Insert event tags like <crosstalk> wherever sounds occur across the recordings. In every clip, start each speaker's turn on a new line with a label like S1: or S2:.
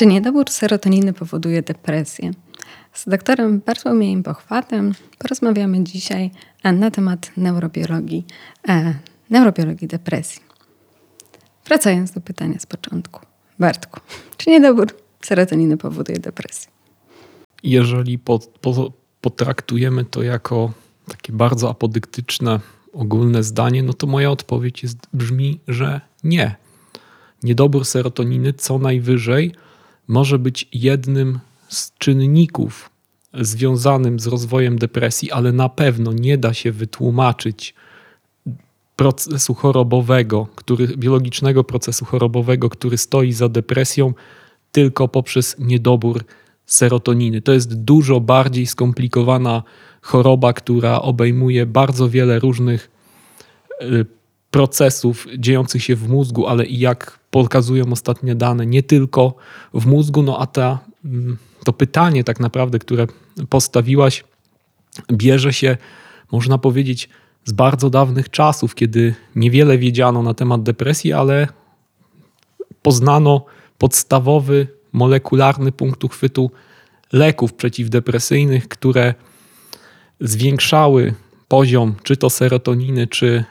S1: Czy niedobór serotoniny powoduje depresję? Z doktorem Bartłomiejem Pochwatem porozmawiamy dzisiaj na temat neurobiologii, e, neurobiologii depresji. Wracając do pytania z początku. Bartku, czy niedobór serotoniny powoduje depresję?
S2: Jeżeli po, po, potraktujemy to jako takie bardzo apodyktyczne, ogólne zdanie, no to moja odpowiedź jest, brzmi, że nie. Niedobór serotoniny co najwyżej może być jednym z czynników związanym z rozwojem depresji, ale na pewno nie da się wytłumaczyć procesu chorobowego, który, biologicznego procesu chorobowego, który stoi za depresją, tylko poprzez niedobór serotoniny. To jest dużo bardziej skomplikowana choroba, która obejmuje bardzo wiele różnych y, procesów dziejących się w mózgu, ale i jak pokazują ostatnie dane, nie tylko w mózgu, no a ta, mm, to pytanie tak naprawdę, które postawiłaś, bierze się, można powiedzieć, z bardzo dawnych czasów, kiedy niewiele wiedziano na temat depresji, ale poznano podstawowy molekularny punkt uchwytu leków przeciwdepresyjnych, które zwiększały poziom czy to serotoniny, czy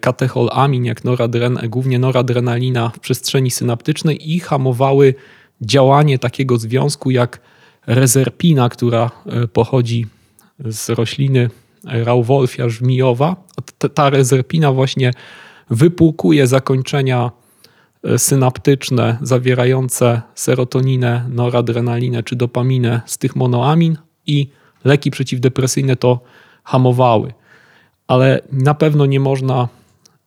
S2: katecholamin, jak noradren, głównie noradrenalina w przestrzeni synaptycznej i hamowały działanie takiego związku jak rezerpina, która e, pochodzi z rośliny Rauwolfia żmijowa. Ta rezerpina właśnie wypłukuje zakończenia e, synaptyczne zawierające serotoninę, noradrenalinę czy dopaminę z tych monoamin i leki przeciwdepresyjne to hamowały. Ale na pewno nie można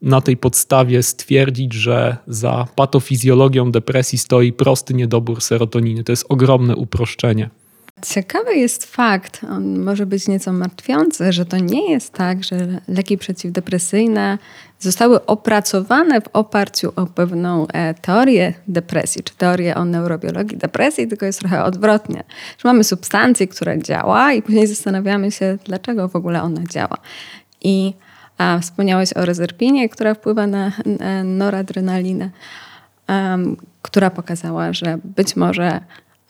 S2: na tej podstawie stwierdzić, że za patofizjologią depresji stoi prosty niedobór serotoniny. To jest ogromne uproszczenie.
S1: Ciekawy jest fakt, on może być nieco martwiący, że to nie jest tak, że leki przeciwdepresyjne zostały opracowane w oparciu o pewną e, teorię depresji, czy teorię o neurobiologii depresji, tylko jest trochę odwrotnie. Że mamy substancję, która działa i później zastanawiamy się, dlaczego w ogóle ona działa. I a, wspomniałeś o rezerpinie, która wpływa na, na noradrenalinę, um, która pokazała, że być może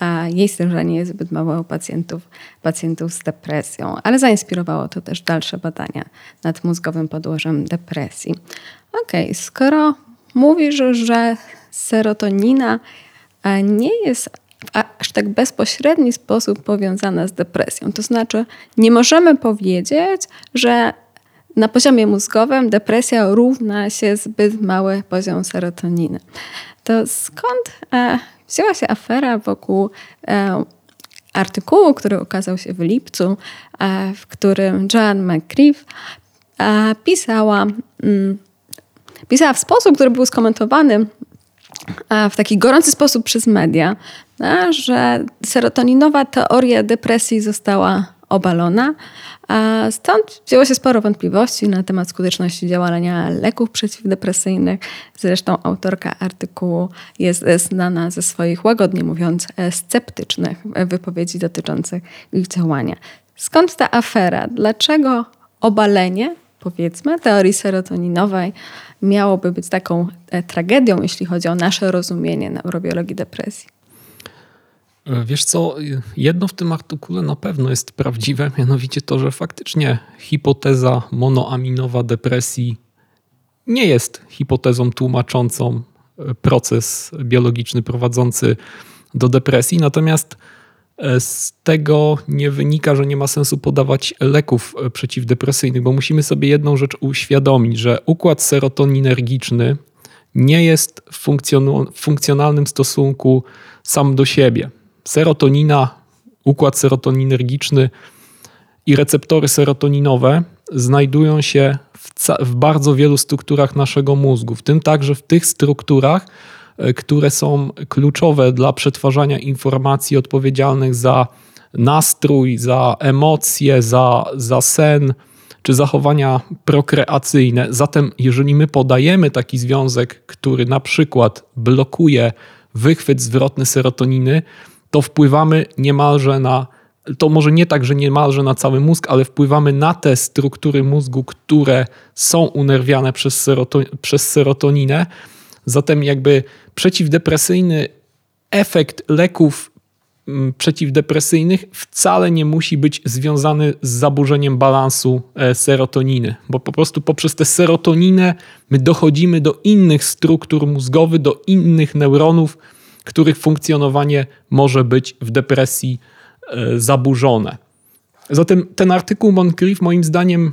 S1: a jej stężenie jest zbyt małe u pacjentów, pacjentów z depresją, ale zainspirowało to też dalsze badania nad mózgowym podłożem depresji. Ok, skoro mówisz, że serotonina nie jest w aż tak bezpośredni sposób powiązana z depresją, to znaczy nie możemy powiedzieć, że na poziomie mózgowym depresja równa się zbyt mały poziom serotoniny. To skąd e, wzięła się afera wokół e, artykułu, który ukazał się w lipcu, e, w którym Joan McCreeve pisała, mm, pisała w sposób, który był skomentowany w taki gorący sposób przez media, że serotoninowa teoria depresji została obalona. Stąd wzięło się sporo wątpliwości na temat skuteczności działania leków przeciwdepresyjnych. Zresztą autorka artykułu jest znana ze swoich, łagodnie mówiąc, sceptycznych wypowiedzi dotyczących ich działania. Skąd ta afera? Dlaczego obalenie, powiedzmy, teorii serotoninowej miałoby być taką e, tragedią, jeśli chodzi o nasze rozumienie neurobiologii depresji?
S2: E, wiesz co, jedno w tym artykule na pewno jest prawdziwe, mianowicie to, że faktycznie hipoteza monoaminowa depresji nie jest hipotezą tłumaczącą e, proces biologiczny prowadzący do depresji, natomiast e, z tego nie wynika, że nie ma sensu podawać leków przeciwdepresyjnych, bo musimy sobie jedną rzecz uświadomić, że układ serotoninergiczny nie jest w funkcjonalnym stosunku sam do siebie serotonina, układ serotoninergiczny i receptory serotoninowe znajdują się w, w, bardzo wielu strukturach naszego mózgu, w tym także w tych strukturach, e, które są kluczowe dla przetwarzania informacji odpowiedzialnych za nastrój, za emocje, za, za sen czy zachowania prokreacyjne. Zatem, jeżeli my podajemy taki związek, który na przykład blokuje wychwyt zwrotny serotoniny, to wpływamy niemalże na, to może nie tak, że niemalże na cały mózg, ale wpływamy na te struktury mózgu, które są unerwiane przez, seroto, przez serotoninę. Zatem jakby przeciwdepresyjny efekt leków mm, przeciwdepresyjnych wcale nie musi być związany z zaburzeniem balansu e, serotoniny, bo po prostu poprzez tę serotoninę my dochodzimy do innych struktur mózgowych, do innych neuronów, których funkcjonowanie może być w depresji e, zaburzone. Zatem ten artykuł Moncrief moim zdaniem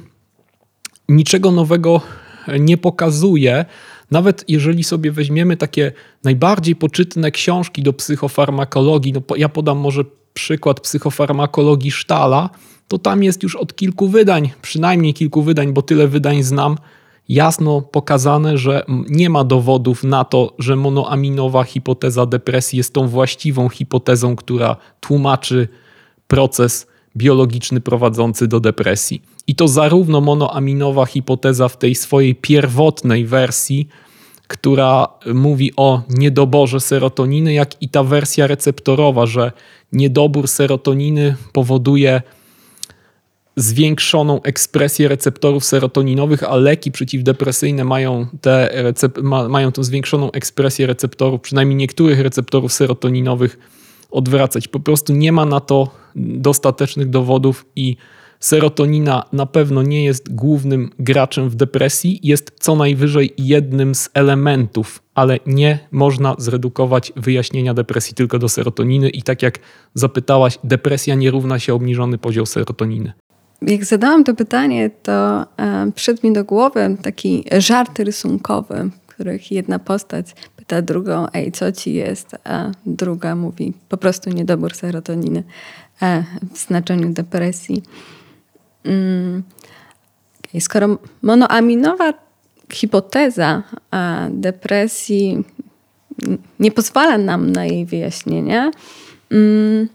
S2: niczego nowego nie pokazuje. Nawet jeżeli sobie weźmiemy takie najbardziej poczytne książki do psychofarmakologii, no ja podam może przykład psychofarmakologii Sztala, to tam jest już od kilku wydań, przynajmniej kilku wydań, bo tyle wydań znam, jasno pokazane, że nie ma dowodów na to, że monoaminowa hipoteza depresji jest tą właściwą hipotezą, która tłumaczy proces biologiczny prowadzący do depresji. I to zarówno monoaminowa hipoteza w tej swojej pierwotnej wersji, która mówi o niedoborze serotoniny, jak i ta wersja receptorowa, że niedobór serotoniny powoduje zwiększoną ekspresję receptorów serotoninowych, a leki przeciwdepresyjne mają, te ma, mają tą zwiększoną ekspresję receptorów, przynajmniej niektórych receptorów serotoninowych odwracać. Po prostu nie ma na to dostatecznych dowodów i serotonina na pewno nie jest głównym graczem w depresji, jest co najwyżej jednym z elementów, ale nie można zredukować wyjaśnienia depresji tylko do serotoniny i tak jak zapytałaś, depresja nie równa się obniżony poziom serotoniny.
S1: Jak zadałam to pytanie, to e, przyszedł mi do głowy taki żart rysunkowy, w których jedna postać pyta drugą, ej, co ci jest? A druga mówi, po prostu niedobór serotoniny e, w znaczeniu depresji. Mm. Skoro monoaminowa hipoteza depresji nie pozwala nam na jej wyjaśnienie, mm,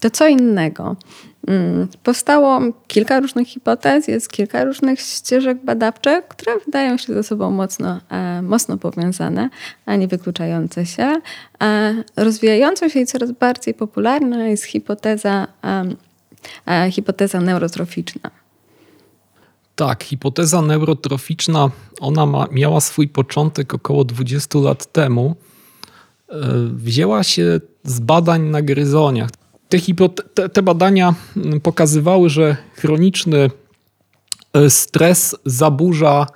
S1: to co innego? Mm, powstało kilka różnych hipotez, jest kilka różnych ścieżek badawczych, które wydają się ze sobą mocno, e, mocno powiązane, a nie wykluczające się. E, rozwijającą się i coraz bardziej popularna jest hipoteza, e, hipoteza neurotroficzna.
S2: Tak, hipoteza neurotroficzna, ona ma, miała swój początek około 20 lat temu. Wzięła się z badań na gryzoniach. Te, te badania pokazywały, że chroniczny e, stres zaburza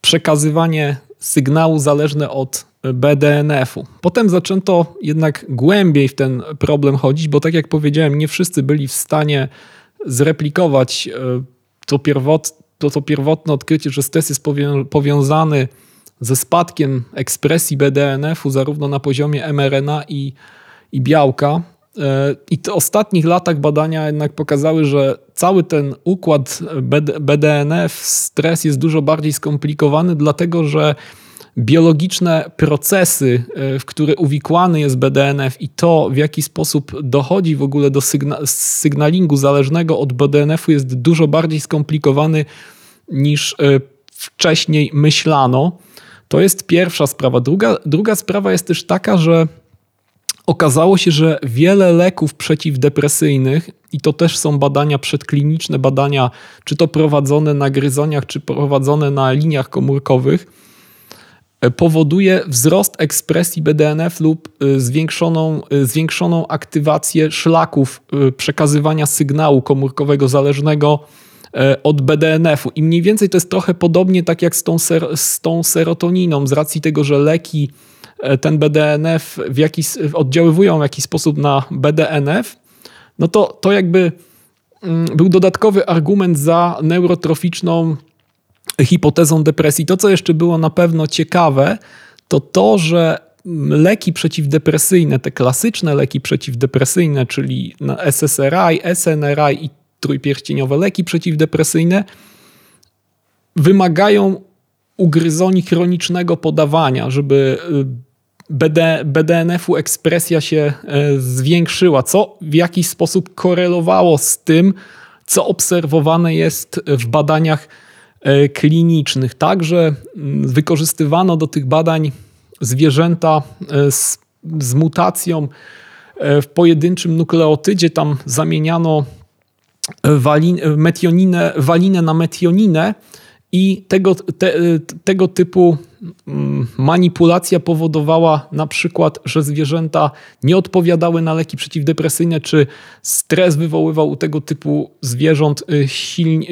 S2: przekazywanie sygnału zależne od BDNF-u. Potem zaczęto jednak głębiej w ten problem chodzić, bo tak jak powiedziałem, nie wszyscy byli w stanie zreplikować e, to, pierwot, to, to pierwotne odkrycie, że stres jest powiązany ze spadkiem ekspresji BDNF-u zarówno na poziomie mRNA i, i białka. E, I w ostatnich latach badania jednak pokazały, że cały ten układ BDNF, stres jest dużo bardziej skomplikowany, dlatego że biologiczne procesy, e, w które uwikłany jest BDNF i to, w jaki sposób dochodzi w ogóle do sygna sygnalingu zależnego od BDNF-u, jest dużo bardziej skomplikowany niż e, wcześniej myślano. To jest pierwsza sprawa. Druga, druga sprawa jest też taka, że Okazało się, że wiele leków przeciwdepresyjnych, i to też są badania przedkliniczne, badania czy to prowadzone na gryzoniach, czy prowadzone na liniach komórkowych, e, powoduje wzrost ekspresji BDNF lub e, zwiększoną, e, zwiększoną aktywację szlaków przekazywania sygnału komórkowego zależnego od BDNF-u. I mniej więcej to jest trochę podobnie tak jak z tą, ser, z tą serotoniną, z racji tego, że leki ten BDNF w jakiś, oddziaływują w jakiś sposób na BDNF, no to, to jakby mm, był dodatkowy argument za neurotroficzną hipotezą depresji. To, co jeszcze było na pewno ciekawe, to to, że leki przeciwdepresyjne, te klasyczne leki przeciwdepresyjne, czyli SSRI, SNRI i trójpierścieniowe leki przeciwdepresyjne, wymagają ugryzoni chronicznego podawania, żeby y, BD, BDNF-u ekspresja się e, zwiększyła, co w jakiś sposób korelowało z tym, co obserwowane jest w badaniach e, klinicznych. Także mm, wykorzystywano do tych badań zwierzęta e, z, z mutacją w pojedynczym nukleotydzie. Tam zamieniano walin, metioninę, walinę na metioninę i tego, te, tego typu mm, manipulacja powodowała na przykład, że zwierzęta nie odpowiadały na leki przeciwdepresyjne, czy stres wywoływał u tego typu zwierząt y,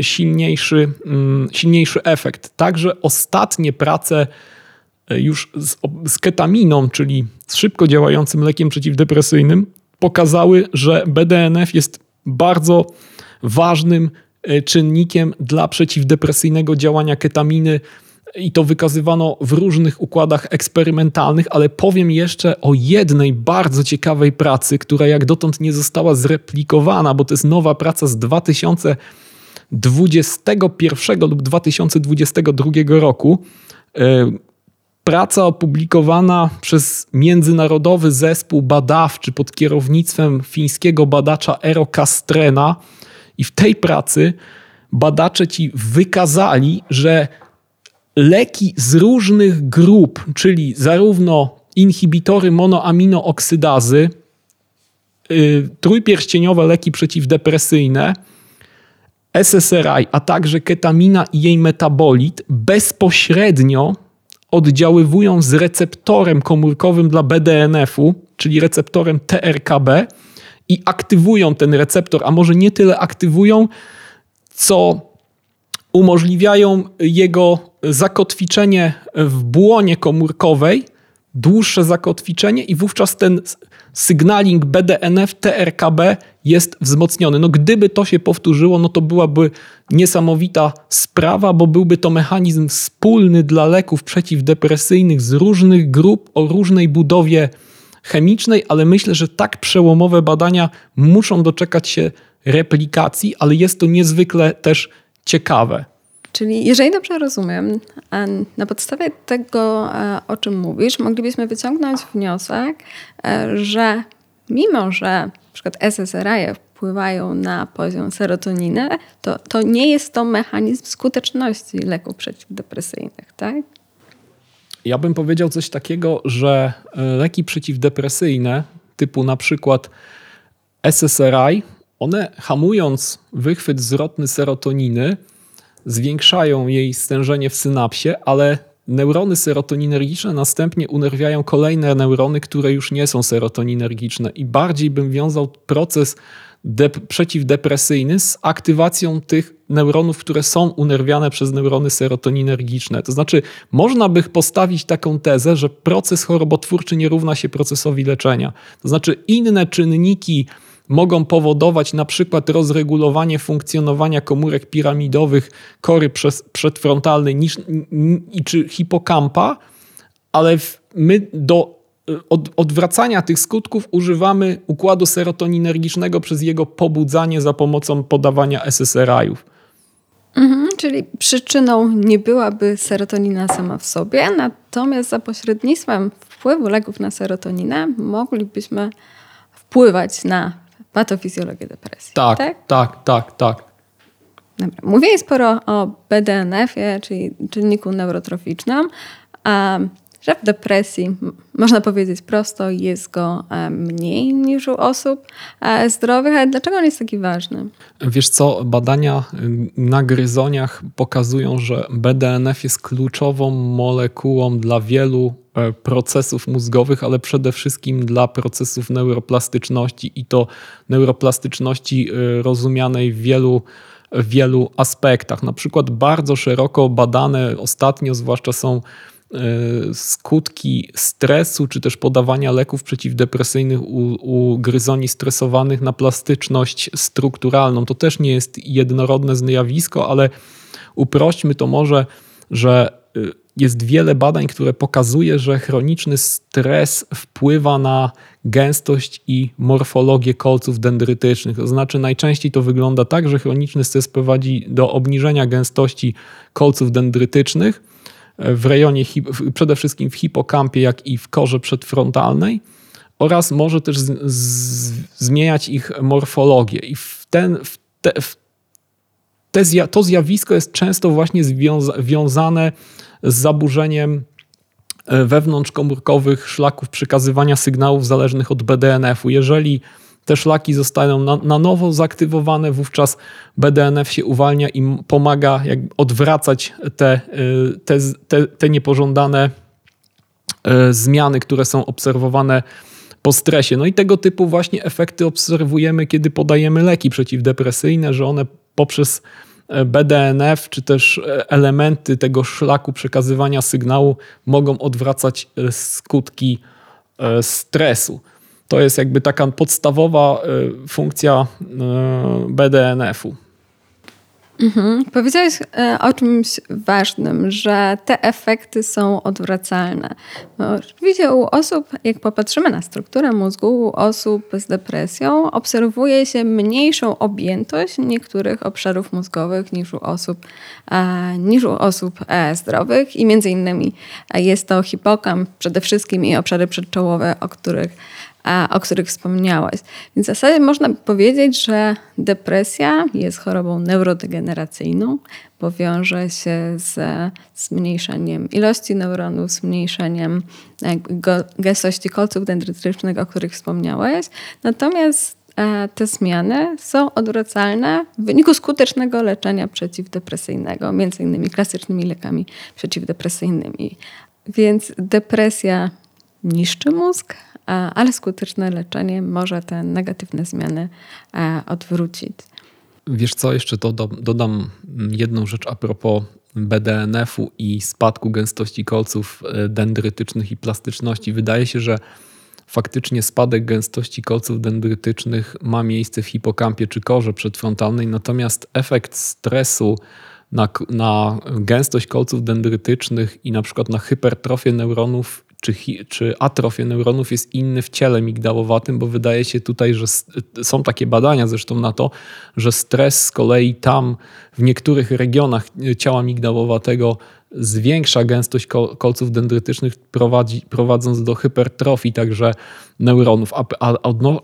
S2: silniejszy, mm, silniejszy efekt. Także ostatnie prace y, już z, z ketaminą, czyli z szybko działającym lekiem przeciwdepresyjnym, pokazały, że BDNF jest bardzo ważnym czynnikiem dla przeciwdepresyjnego działania ketaminy i to wykazywano w różnych układach eksperymentalnych, ale powiem jeszcze o jednej bardzo ciekawej pracy, która jak dotąd nie została zreplikowana, bo to jest nowa praca z 2021 lub 2022 roku. E, praca opublikowana przez międzynarodowy zespół badawczy pod kierownictwem fińskiego badacza Ero Kastrena i w tej pracy badacze ci wykazali, że leki z różnych grup, czyli zarówno inhibitory monoaminooksydazy, trójpierścieniowe leki przeciwdepresyjne, SSRI, a także ketamina i jej metabolit bezpośrednio oddziaływują z receptorem komórkowym dla BDNF-u, czyli receptorem TRKB, i aktywują ten receptor, a może nie tyle aktywują, co umożliwiają jego zakotwiczenie w błonie komórkowej, dłuższe zakotwiczenie i wówczas ten signaling BDNF TRKB jest wzmocniony. No gdyby to się powtórzyło, no to byłaby niesamowita sprawa, bo byłby to mechanizm wspólny dla leków przeciwdepresyjnych z różnych grup o różnej budowie chemicznej, ale myślę, że tak przełomowe badania muszą doczekać się replikacji, ale jest to niezwykle też ciekawe.
S1: Czyli jeżeli dobrze rozumiem, na podstawie tego, e, o czym mówisz, moglibyśmy wyciągnąć wniosek, e, że mimo, że przykład SSRI wpływają na poziom serotoniny, to, to nie jest to mechanizm skuteczności leków przeciwdepresyjnych, tak?
S2: Ja bym powiedział coś takiego, że e, leki przeciwdepresyjne, typu na przykład SSRI, one hamując wychwyt zwrotny serotoniny, zwiększają jej stężenie w synapsie, ale neurony serotoninergiczne następnie unerwiają kolejne neurony, które już nie są serotoninergiczne. I bardziej bym wiązał proces przeciwdepresyjny z aktywacją tych neuronów, które są unerwiane przez neurony serotoninergiczne. To znaczy, można by postawić taką tezę, że proces chorobotwórczy nie równa się procesowi leczenia. To znaczy, inne czynniki mogą powodować na przykład rozregulowanie funkcjonowania komórek piramidowych kory przedfrontalnej niż, czy hipokampa, ale my do od, odwracania tych skutków używamy układu serotoninergicznego przez jego pobudzanie za pomocą podawania SSRI-ów.
S1: Mhm, czyli przyczyną nie byłaby serotonina sama w sobie, natomiast za pośrednictwem wpływu leków na serotoninę moglibyśmy wpływać na patofizjologię depresji.
S2: Tak, tak, tak, tak. tak.
S1: Dobra. Mówię sporo o BDNF-ie, czyli czynniku neurotroficznym. A że w depresji, można powiedzieć prosto, jest go e, mniej niż u osób e, zdrowych. Ale dlaczego on jest taki ważny?
S2: Wiesz co, badania na gryzoniach pokazują, że BDNF jest kluczową molekułą dla wielu e, procesów mózgowych, ale przede wszystkim dla procesów neuroplastyczności i to neuroplastyczności rozumianej w wielu w wielu aspektach. Na przykład bardzo szeroko badane ostatnio, zwłaszcza są skutki stresu, czy też podawania leków przeciwdepresyjnych u, u gryzoni stresowanych na plastyczność strukturalną. To też nie jest jednorodne zjawisko, ale uprośćmy to może, że e, jest wiele badań, które pokazuje, że chroniczny stres wpływa na gęstość i morfologię kolców dendrytycznych. To znaczy najczęściej to wygląda tak, że chroniczny stres prowadzi do obniżenia gęstości kolców dendrytycznych, w rejonie, przede wszystkim w hipokampie, jak i w korze przedfrontalnej oraz może też z, z, zmieniać ich morfologię. I w ten, w te, w te, to zjawisko jest często właśnie związane z zaburzeniem e, wewnątrzkomórkowych szlaków przekazywania sygnałów zależnych od BDNF-u. Jeżeli te szlaki zostają na, na nowo zaaktywowane, wówczas BDNF się uwalnia i pomaga jak odwracać te, y, te, te, te niepożądane y, zmiany, które są obserwowane po stresie. No i tego typu właśnie efekty obserwujemy, kiedy podajemy leki przeciwdepresyjne, że one poprzez e, BDNF czy też e, elementy tego szlaku przekazywania sygnału mogą odwracać e, skutki stresu. To jest jakby taka podstawowa funkcja BDNF-u.
S1: Mhm. Powiedziałeś e, o czymś ważnym, że te efekty są odwracalne. No, oczywiście u osób, jak popatrzymy na strukturę mózgu, u osób z depresją, obserwuje się mniejszą objętość niektórych obszarów mózgowych niż u osób, e, niż u osób e, zdrowych i między innymi jest to hipokamp przede wszystkim i obszary przedczołowe, o których o których wspomniałaś. Więc w zasadzie można powiedzieć, że depresja jest chorobą neurodegeneracyjną, bo wiąże się z zmniejszeniem ilości neuronów, zmniejszeniem gęstości kolców dendrytycznych, o których wspomniałeś. Natomiast e, te zmiany są odwracalne w wyniku skutecznego leczenia przeciwdepresyjnego, między innymi klasycznymi lekami przeciwdepresyjnymi. Więc depresja niszczy mózg, ale skuteczne leczenie może te negatywne zmiany e, odwrócić.
S2: Wiesz co, jeszcze dodam, dodam jedną rzecz a propos BDNF-u i spadku gęstości kolców e, dendrytycznych i plastyczności. Wydaje się, że faktycznie spadek gęstości kolców dendrytycznych ma miejsce w hipokampie czy korze przedfrontalnej, natomiast efekt stresu na, na gęstość kolców dendrytycznych i na przykład na hypertrofię neuronów czy, czy atrofię neuronów jest inny w ciele migdałowatym, bo wydaje się tutaj, że są takie badania zresztą na to, że stres z kolei tam w niektórych regionach ciała migdałowatego zwiększa gęstość kolców dendrytycznych, prowadzi, prowadząc do hypertrofii także neuronów. A, a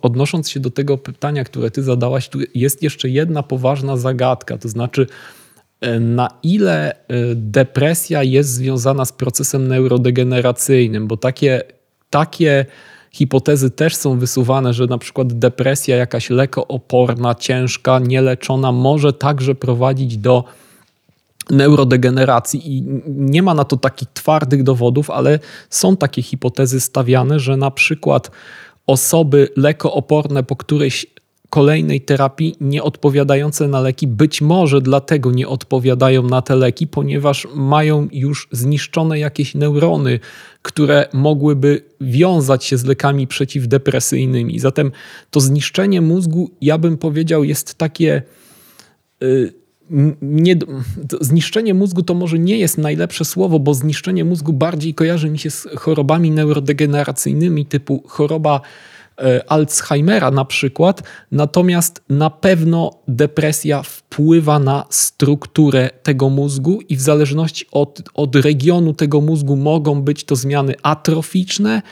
S2: odnosząc się do tego pytania, które ty zadałaś, tu jest jeszcze jedna poważna zagadka, to znaczy E, na ile e, depresja jest związana z procesem neurodegeneracyjnym, bo takie, takie hipotezy też są wysuwane, że na przykład depresja jakaś lekooporna, ciężka, nieleczona może także prowadzić do neurodegeneracji. I nie ma na to takich twardych dowodów, ale są takie hipotezy stawiane, że na przykład osoby lekooporne po którejś kolejnej terapii nie odpowiadające na leki być może dlatego nie odpowiadają na te leki, ponieważ mają już zniszczone jakieś neurony, które mogłyby wiązać się z lekami przeciwdepresyjnymi. Zatem to zniszczenie mózgu, ja bym powiedział, jest takie. Yy, nie, zniszczenie mózgu to może nie jest najlepsze słowo, bo zniszczenie mózgu bardziej kojarzy mi się z chorobami neurodegeneracyjnymi typu choroba Alzheimera na przykład, natomiast na pewno depresja wpływa na strukturę tego mózgu i w zależności od, od regionu tego mózgu mogą być to zmiany atroficzne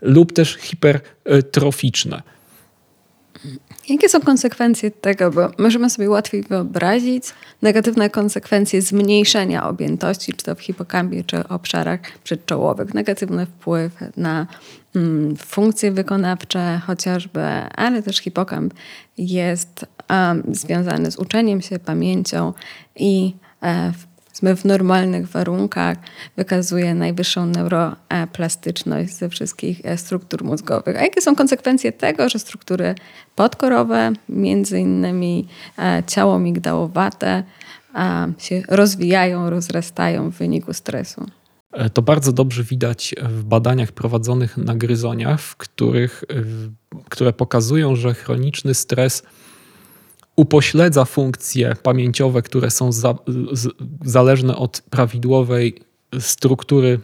S2: lub też hipertroficzne.
S1: Jakie są konsekwencje tego? Bo możemy sobie łatwiej wyobrazić negatywne konsekwencje zmniejszenia objętości, czy to w hipokampie, czy obszarach przedczołowych. Negatywny wpływ na mm, funkcje wykonawcze chociażby, ale też hipokamp jest um, związany z uczeniem się, pamięcią i e, w normalnych warunkach wykazuje najwyższą neuroplastyczność ze wszystkich e, struktur mózgowych. A jakie są konsekwencje tego, że struktury podkorowe, między innymi e, ciało migdałowate, się rozwijają, rozrastają w wyniku stresu?
S2: E, to bardzo dobrze widać w badaniach prowadzonych na gryzoniach, w których, które pokazują, że chroniczny stres upośledza funkcje pamięciowe, które są za, z, zależne od prawidłowej struktury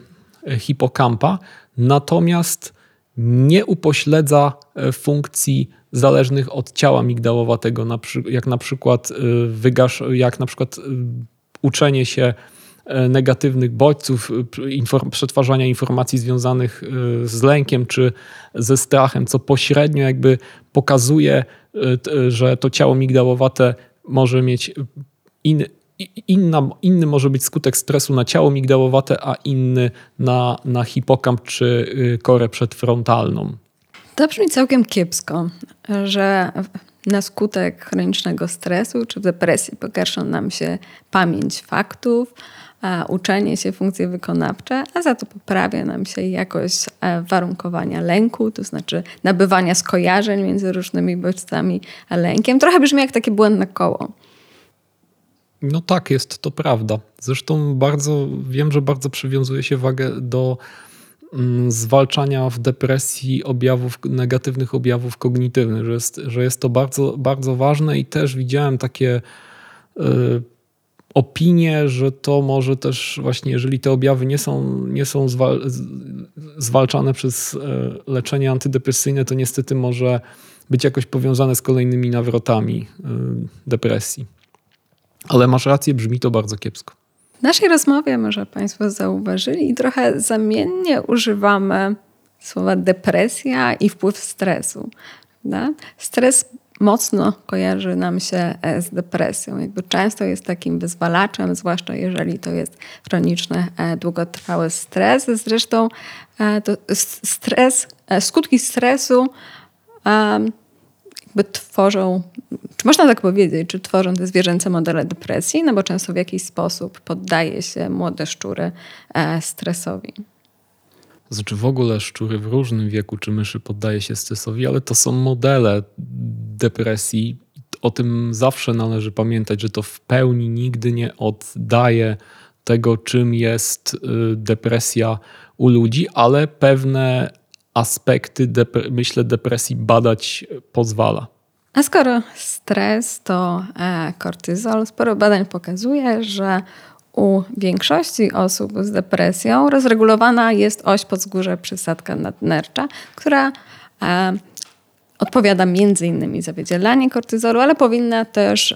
S2: e, hipokampa, natomiast nie upośledza e, funkcji zależnych od ciała migdałowatego, jak na przykład, e, wygasz, jak na przykład uczenie się negatywnych bodźców, inform przetwarzania informacji związanych z lękiem czy ze strachem, co pośrednio jakby pokazuje że to ciało migdałowate może mieć inny, inna, inny może być skutek stresu na ciało migdałowate, a inny na, na hipokamp czy y, korę przedfrontalną.
S1: To brzmi całkiem kiepsko, że na skutek chronicznego stresu czy depresji pogarszą nam się pamięć faktów, uczenie się, funkcje wykonawcze, a za to poprawia nam się jakość e, warunkowania lęku, to znaczy nabywania skojarzeń między różnymi bodźcami a lękiem. Trochę brzmi jak takie błędne koło.
S2: No tak, jest to prawda. Zresztą bardzo wiem, że bardzo przywiązuje się wagę do mm, zwalczania w depresji objawów, negatywnych objawów kognitywnych, że jest, że jest to bardzo, bardzo ważne i też widziałem takie y, opinie, że to może też właśnie, jeżeli te objawy nie są, nie są zwal zwalczane przez y, leczenie antydepresyjne, to niestety może być jakoś powiązane z kolejnymi nawrotami y, depresji. Ale masz rację, brzmi to bardzo kiepsko.
S1: W naszej rozmowie, może Państwo zauważyli, trochę zamiennie używamy słowa depresja i wpływ stresu. Prawda? Stres mocno kojarzy nam się e, z depresją. Jakby często jest takim wyzwalaczem, zwłaszcza jeżeli to jest chroniczny, e, długotrwały stres. Zresztą e, stres, skutki stresu jakby tworzą, czy można tak powiedzieć, czy tworzą te zwierzęce modele depresji, no bo często w jakiś sposób poddaje się młode szczury stresowi.
S2: Znaczy w ogóle szczury w różnym wieku czy myszy poddaje się stresowi, ale to są modele depresji. O tym zawsze należy pamiętać, że to w pełni nigdy nie oddaje tego, czym jest y, depresja u ludzi, ale pewne aspekty, myślę, depresji badać pozwala.
S1: A skoro stres to e, kortyzol, sporo badań pokazuje, że u większości osób z depresją rozregulowana jest oś podzgórze przysadka nadnercza, która e, odpowiada między innymi za wydzielanie kortyzolu, ale powinna też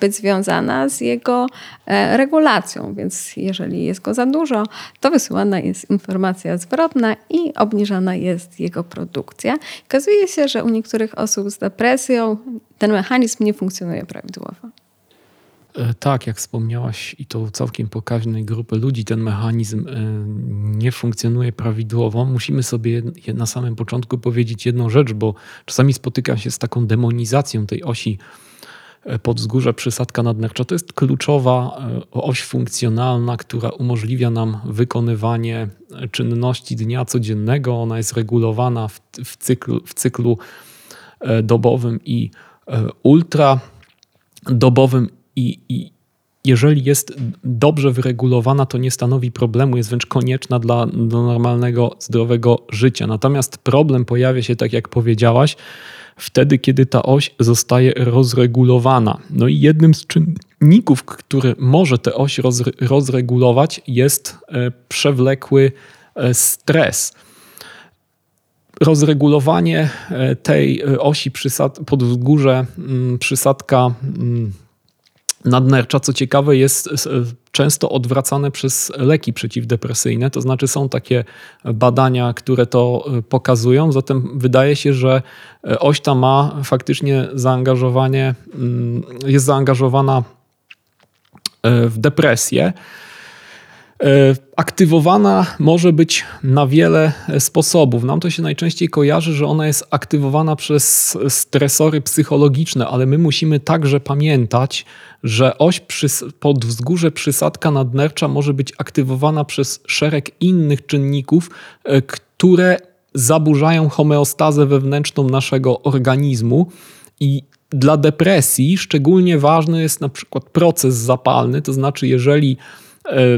S1: być związana z jego e, regulacją, więc jeżeli jest go za dużo, to wysyłana jest informacja zwrotna i obniżana jest jego produkcja. Okazuje się, że u niektórych osób z depresją ten mechanizm nie funkcjonuje prawidłowo.
S2: E, tak, jak wspomniałaś, i to całkiem pokaźnej grupy ludzi ten mechanizm e, nie funkcjonuje prawidłowo. Musimy sobie na samym początku powiedzieć jedną rzecz, bo czasami spotykam się z taką demonizacją tej osi e, podzgórza przysadka nadnercza. To jest kluczowa oś funkcjonalna, która umożliwia nam wykonywanie czynności dnia codziennego. Ona jest regulowana w, w, cyklu, w cyklu dobowym i ultra dobowym i, i jeżeli jest dobrze wyregulowana, to nie stanowi problemu, jest wręcz konieczna dla, dla normalnego, zdrowego życia. Natomiast problem pojawia się, tak jak powiedziałaś, wtedy, kiedy ta oś zostaje rozregulowana. No i jednym z czynników, który może tę oś rozre rozregulować, jest e, przewlekły e, stres. Rozregulowanie e, tej osi przysad pod wzgórze mm, przysadka mm, nadnercza, co ciekawe, jest często odwracane przez leki przeciwdepresyjne. To znaczy, są takie badania, które to e, pokazują. Zatem wydaje się, że e, oś ta ma faktycznie zaangażowanie, mm, jest zaangażowana e, w depresję. E, aktywowana może być na wiele sposobów. Nam to się najczęściej kojarzy, że ona jest aktywowana przez stresory psychologiczne, ale my musimy także pamiętać, że oś pod wzgórze przysadka nadnercza może być aktywowana przez szereg innych czynników, e, które zaburzają homeostazę wewnętrzną naszego organizmu i dla depresji szczególnie ważny jest na przykład proces zapalny, to znaczy jeżeli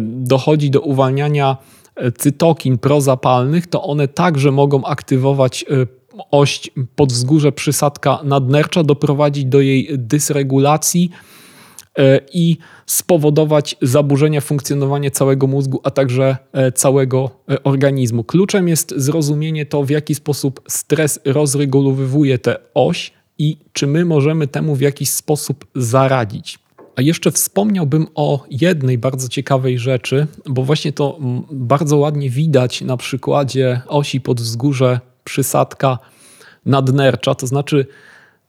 S2: dochodzi do uwalniania e, cytokin prozapalnych, to one także mogą aktywować e, oś podwzgórze przysadka nadnercza, doprowadzić do jej dysregulacji i spowodować zaburzenia funkcjonowania całego mózgu, a także całego organizmu. Kluczem jest zrozumienie to, w jaki sposób stres rozregulowuje tę oś i czy my możemy temu w jakiś sposób zaradzić. A jeszcze wspomniałbym o jednej bardzo ciekawej rzeczy, bo właśnie to bardzo ładnie widać na przykładzie osi pod wzgórze przysadka nadnercza, to znaczy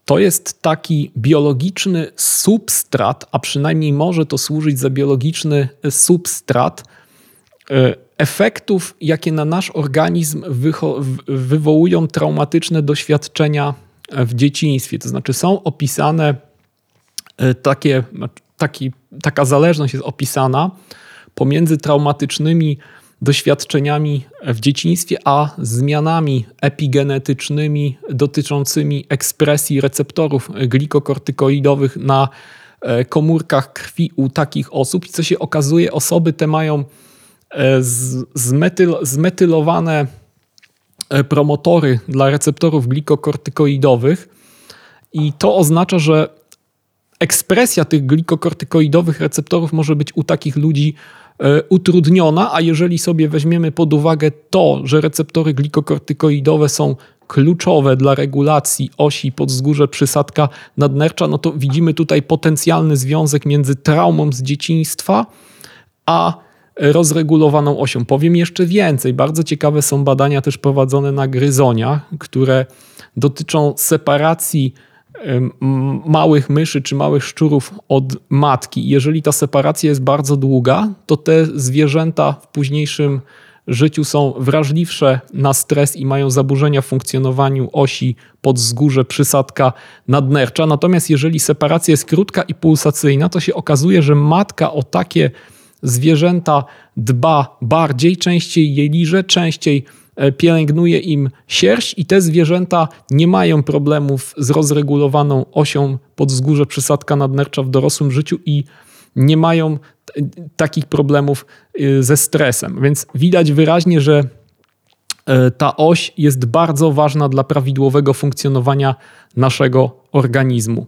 S2: to jest taki biologiczny substrat, a przynajmniej może to służyć za biologiczny substrat, e, efektów, jakie na nasz organizm wywołują traumatyczne doświadczenia w dzieciństwie. To znaczy, są opisane takie, taki, taka zależność jest opisana pomiędzy traumatycznymi doświadczeniami w dzieciństwie, a zmianami epigenetycznymi dotyczącymi ekspresji receptorów glikokortykoidowych na e, komórkach krwi u takich osób. I co się okazuje, osoby te mają e, zmetyl, zmetylowane e, promotory dla receptorów glikokortykoidowych i to oznacza, że ekspresja tych glikokortykoidowych receptorów może być u takich ludzi E, utrudniona, a jeżeli sobie weźmiemy pod uwagę to, że receptory glikokortykoidowe są kluczowe dla regulacji osi podzgórze przysadka nadnercza, no to widzimy tutaj potencjalny związek między traumą z dzieciństwa a rozregulowaną osią. Powiem jeszcze więcej. Bardzo ciekawe są badania też prowadzone na gryzoniach, które dotyczą separacji małych myszy czy małych szczurów od matki. Jeżeli ta separacja jest bardzo długa, to te zwierzęta w późniejszym życiu są wrażliwsze na stres i mają zaburzenia w funkcjonowaniu osi podzgórze, przysadka nadnercza. Natomiast jeżeli separacja jest krótka i pulsacyjna, to się okazuje, że matka o takie zwierzęta dba bardziej, częściej je liże, częściej pielęgnuje im sierść i te zwierzęta nie mają problemów z rozregulowaną osią podzgórze przysadka nadnercza w dorosłym życiu i nie mają takich problemów e, ze stresem. Więc widać wyraźnie, że e, ta oś jest bardzo ważna dla prawidłowego funkcjonowania naszego organizmu.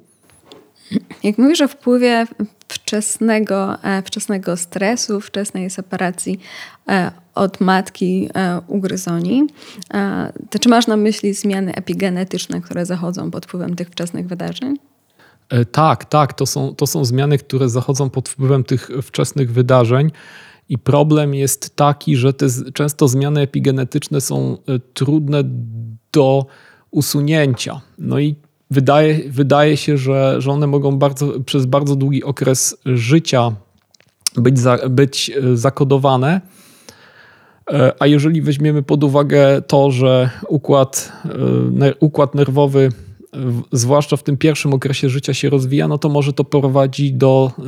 S1: Jak mówisz o wpływie wczesnego, wczesnego stresu, wczesnej separacji od matki e, ugryzoni. E, to czy masz na myśli zmiany epigenetyczne, które zachodzą pod wpływem tych wczesnych wydarzeń?
S2: E, tak, tak. To są, to są zmiany, które zachodzą pod wpływem tych wczesnych wydarzeń. I problem jest taki, że te często zmiany epigenetyczne są trudne do usunięcia. No i wydaje, wydaje się, że, że one mogą bardzo, przez bardzo długi okres życia być, za, być zakodowane. E, a jeżeli weźmiemy pod uwagę to, że układ, e, układ nerwowy, zwłaszcza w tym pierwszym okresie życia się rozwija, no to może to prowadzić do e,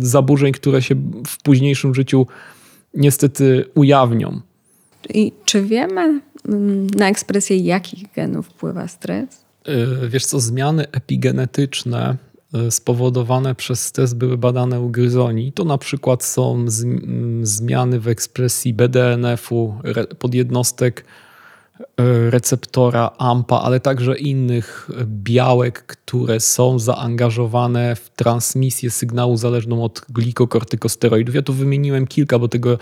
S2: zaburzeń, które się w późniejszym życiu niestety ujawnią.
S1: I czy wiemy mm, na ekspresję jakich genów wpływa stres?
S2: Wiesz co, zmiany epigenetyczne E, spowodowane przez stres były badane u gryzoni. To na przykład są zmiany w ekspresji BDNF-u, podjednostek e, receptora AMPA, ale także innych białek, które są zaangażowane w transmisję sygnału zależną od glikokortykosteroidów. Ja tu wymieniłem kilka, bo tego,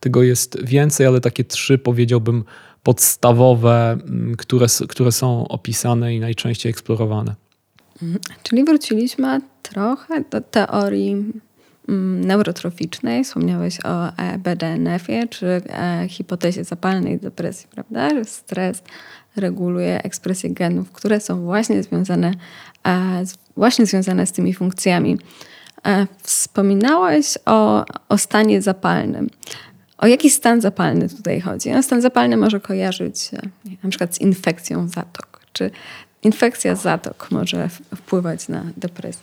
S2: tego jest więcej, ale takie trzy powiedziałbym podstawowe, które, które są opisane i najczęściej eksplorowane.
S1: Mhm. Czyli wróciliśmy trochę do teorii mm, neurotroficznej. Wspomniałeś o e, BDNF-ie, czy e, hipotezie zapalnej depresji, prawda? Że stres reguluje ekspresję genów, które są właśnie związane, e, właśnie związane z tymi funkcjami. Wspominałeś o, o stanie zapalnym. O jaki stan zapalny tutaj chodzi? No, stan zapalny może kojarzyć się na przykład z infekcją zatok. Czy infekcja zatok może wpływać na depresję?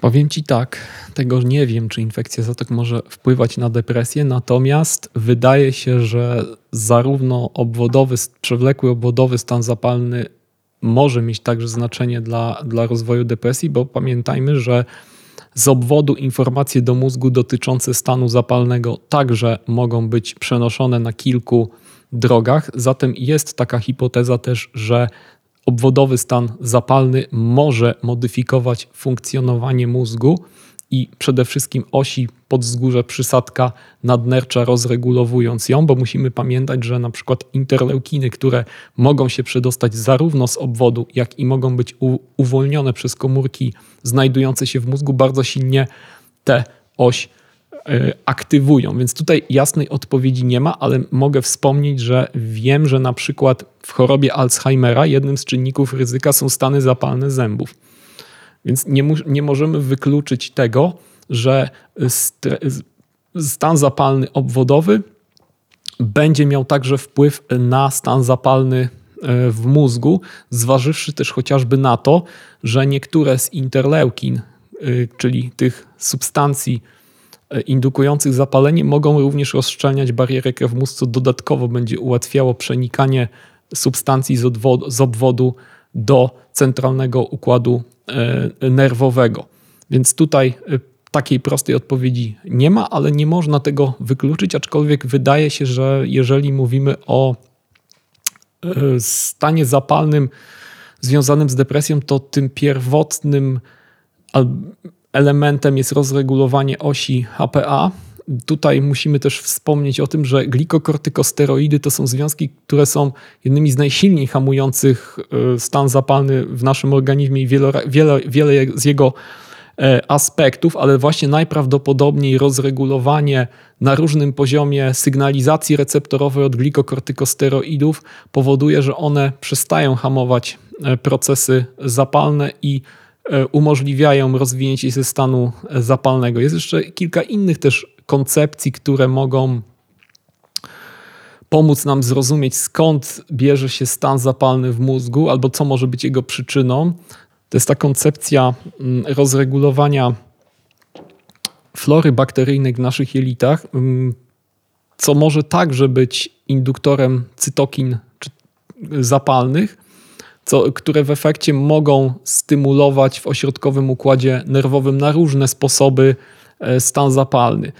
S2: Powiem Ci tak, tego nie wiem, czy infekcja zatok może wpływać na depresję, natomiast wydaje się, że zarówno obwodowy, przewlekły obwodowy stan zapalny może mieć także znaczenie dla, dla rozwoju depresji, bo pamiętajmy, że z obwodu informacje do mózgu dotyczące stanu zapalnego także mogą być przenoszone na kilku drogach. Zatem jest taka hipoteza też, że obwodowy stan zapalny może modyfikować funkcjonowanie mózgu i przede wszystkim osi podzgórze przysadka nadnercza rozregulowując ją, bo musimy pamiętać, że na przykład interleukiny, które mogą się przedostać zarówno z obwodu, jak i mogą być uwolnione przez komórki znajdujące się w mózgu, bardzo silnie tę oś aktywują. Więc tutaj jasnej odpowiedzi nie ma, ale mogę wspomnieć, że wiem, że na przykład w chorobie Alzheimera jednym z czynników ryzyka są stany zapalne zębów. Więc nie, nie możemy wykluczyć tego, że stan zapalny obwodowy będzie miał także wpływ na stan zapalny e, w mózgu, zważywszy też chociażby na to, że niektóre z interleukin, e, czyli tych substancji indukujących zapalenie, mogą również rozszczelniać barierę krew-mózg, co dodatkowo będzie ułatwiało przenikanie substancji z, odwodu, z obwodu do centralnego układu nerwowego. Więc tutaj takiej prostej odpowiedzi nie ma, ale nie można tego wykluczyć, aczkolwiek wydaje się, że jeżeli mówimy o e, stanie zapalnym związanym z depresją, to tym pierwotnym elementem jest rozregulowanie osi HPA. Tutaj musimy też wspomnieć o tym, że glikokortykosteroidy to są związki, które są jednymi z najsilniej hamujących e, stan zapalny w naszym organizmie i wiele, wiele, wiele z jego E, aspektów, ale właśnie najprawdopodobniej rozregulowanie na różnym poziomie sygnalizacji receptorowej od glikokortykosteroidów powoduje, że one przestają hamować e, procesy zapalne i umożliwiają rozwinięcie się stanu zapalnego. Jest jeszcze kilka innych też koncepcji, które mogą pomóc nam zrozumieć, skąd bierze się stan zapalny w mózgu albo co może być jego przyczyną. To jest ta koncepcja mm, rozregulowania flory bakteryjnej w naszych jelitach, mm, co może także być induktorem cytokin zapalnych, co, które w efekcie mogą stymulować w ośrodkowym układzie nerwowym na różne sposoby e, stan zapalny.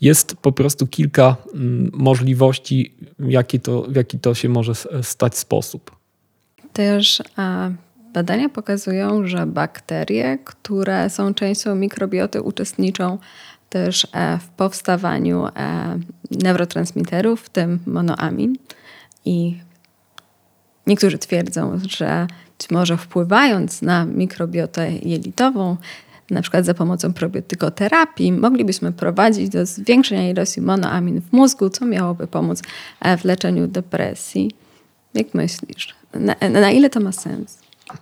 S2: Jest po prostu kilka mm, możliwości, jaki to, w jaki to się może stać sposób.
S1: Też a Badania pokazują, że bakterie, które są częścią mikrobioty, uczestniczą też e, w powstawaniu e, neurotransmiterów, w tym monoamin. I niektórzy twierdzą, że być może wpływając na mikrobiotę jelitową, na przykład za pomocą probiotykoterapii, moglibyśmy prowadzić do zwiększenia ilości monoamin w mózgu, co miałoby pomóc e, w leczeniu depresji. Jak myślisz? Na, na ile to ma sens?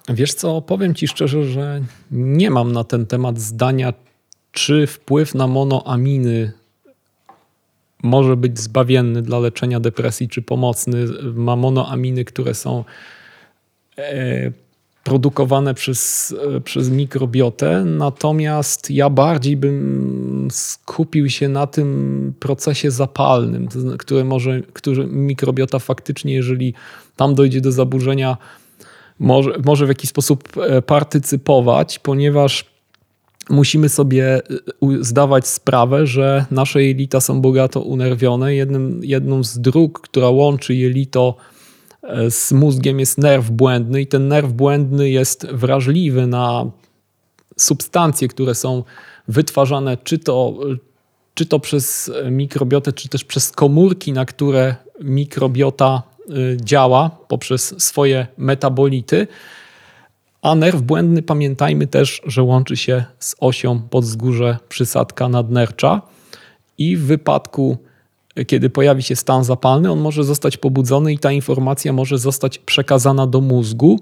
S2: Wiesz co, powiem ci szczerze, że nie mam na ten temat zdania, czy wpływ na monoaminy może być zbawienny dla leczenia depresji, czy pomocny. Ma monoaminy, które są e, produkowane przez, e, przez mikrobiotę, natomiast ja bardziej bym skupił się na tym procesie zapalnym, który może, który mikrobiota faktycznie, jeżeli tam dojdzie do zaburzenia może, może w jakiś sposób e, partycypować, ponieważ musimy sobie e, zdawać sprawę, że nasze jelita są bogato unerwione. Jednym, jedną z dróg, która łączy jelito e, z mózgiem jest nerw błędny i ten nerw błędny jest wrażliwy na substancje, które są wytwarzane czy to, czy to przez mikrobiotę, czy też przez komórki, na które mikrobiota Y, działa poprzez swoje metabolity, a nerw błędny pamiętajmy też, że łączy się z osią podzgórze przysadka nadnercza. I w wypadku kiedy pojawi się stan zapalny, on może zostać pobudzony i ta informacja może zostać przekazana do mózgu,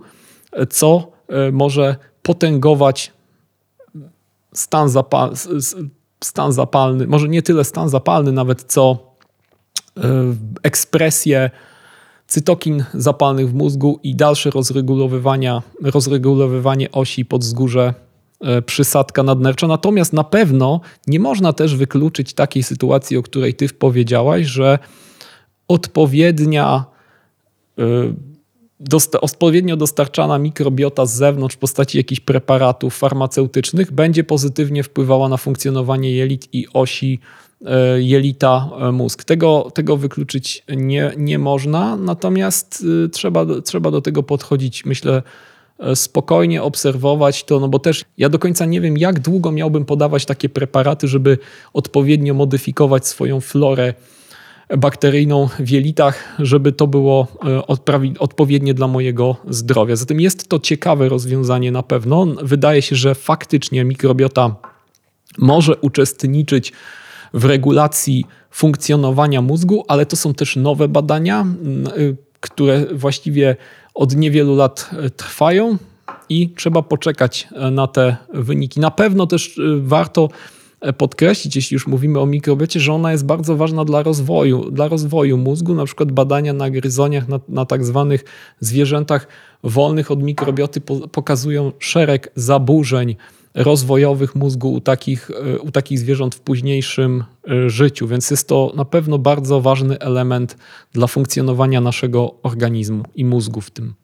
S2: co y, może potęgować stan, stan zapalny, może nie tyle stan zapalny, nawet co y, ekspresję cytokin zapalnych w mózgu i dalsze rozregulowywania, rozregulowywanie osi podzgórze e, przysadka nadnercza. Natomiast na pewno nie można też wykluczyć takiej sytuacji, o której ty powiedziałaś, że odpowiednia e, dosta odpowiednio dostarczana mikrobiota z zewnątrz w postaci jakichś preparatów farmaceutycznych będzie pozytywnie wpływała na funkcjonowanie jelit i osi jelita e, mózg. Tego, tego wykluczyć nie, nie można, natomiast y, trzeba, trzeba do tego podchodzić, myślę, e, spokojnie obserwować to, no bo też ja do końca nie wiem, jak długo miałbym podawać takie preparaty, żeby odpowiednio modyfikować swoją florę bakteryjną w jelitach, żeby to było odpowiednie dla mojego zdrowia. Zatem jest to ciekawe rozwiązanie na pewno. Wydaje się, że faktycznie mikrobiota może uczestniczyć w regulacji funkcjonowania mózgu, ale to są też nowe badania, y, które właściwie od niewielu lat y, trwają i trzeba poczekać y, na te wyniki. Na pewno też warto podkreślić, jeśli już mówimy o mikrobiocie, że ona jest bardzo ważna dla rozwoju, dla rozwoju mózgu. Na przykład badania na gryzoniach, na, na tak zwanych zwierzętach wolnych od mikrobioty pokazują szereg zaburzeń rozwojowych mózgu u takich, e, u takich zwierząt w późniejszym e, życiu, więc jest to na pewno bardzo ważny element dla funkcjonowania naszego organizmu i mózgu w tym.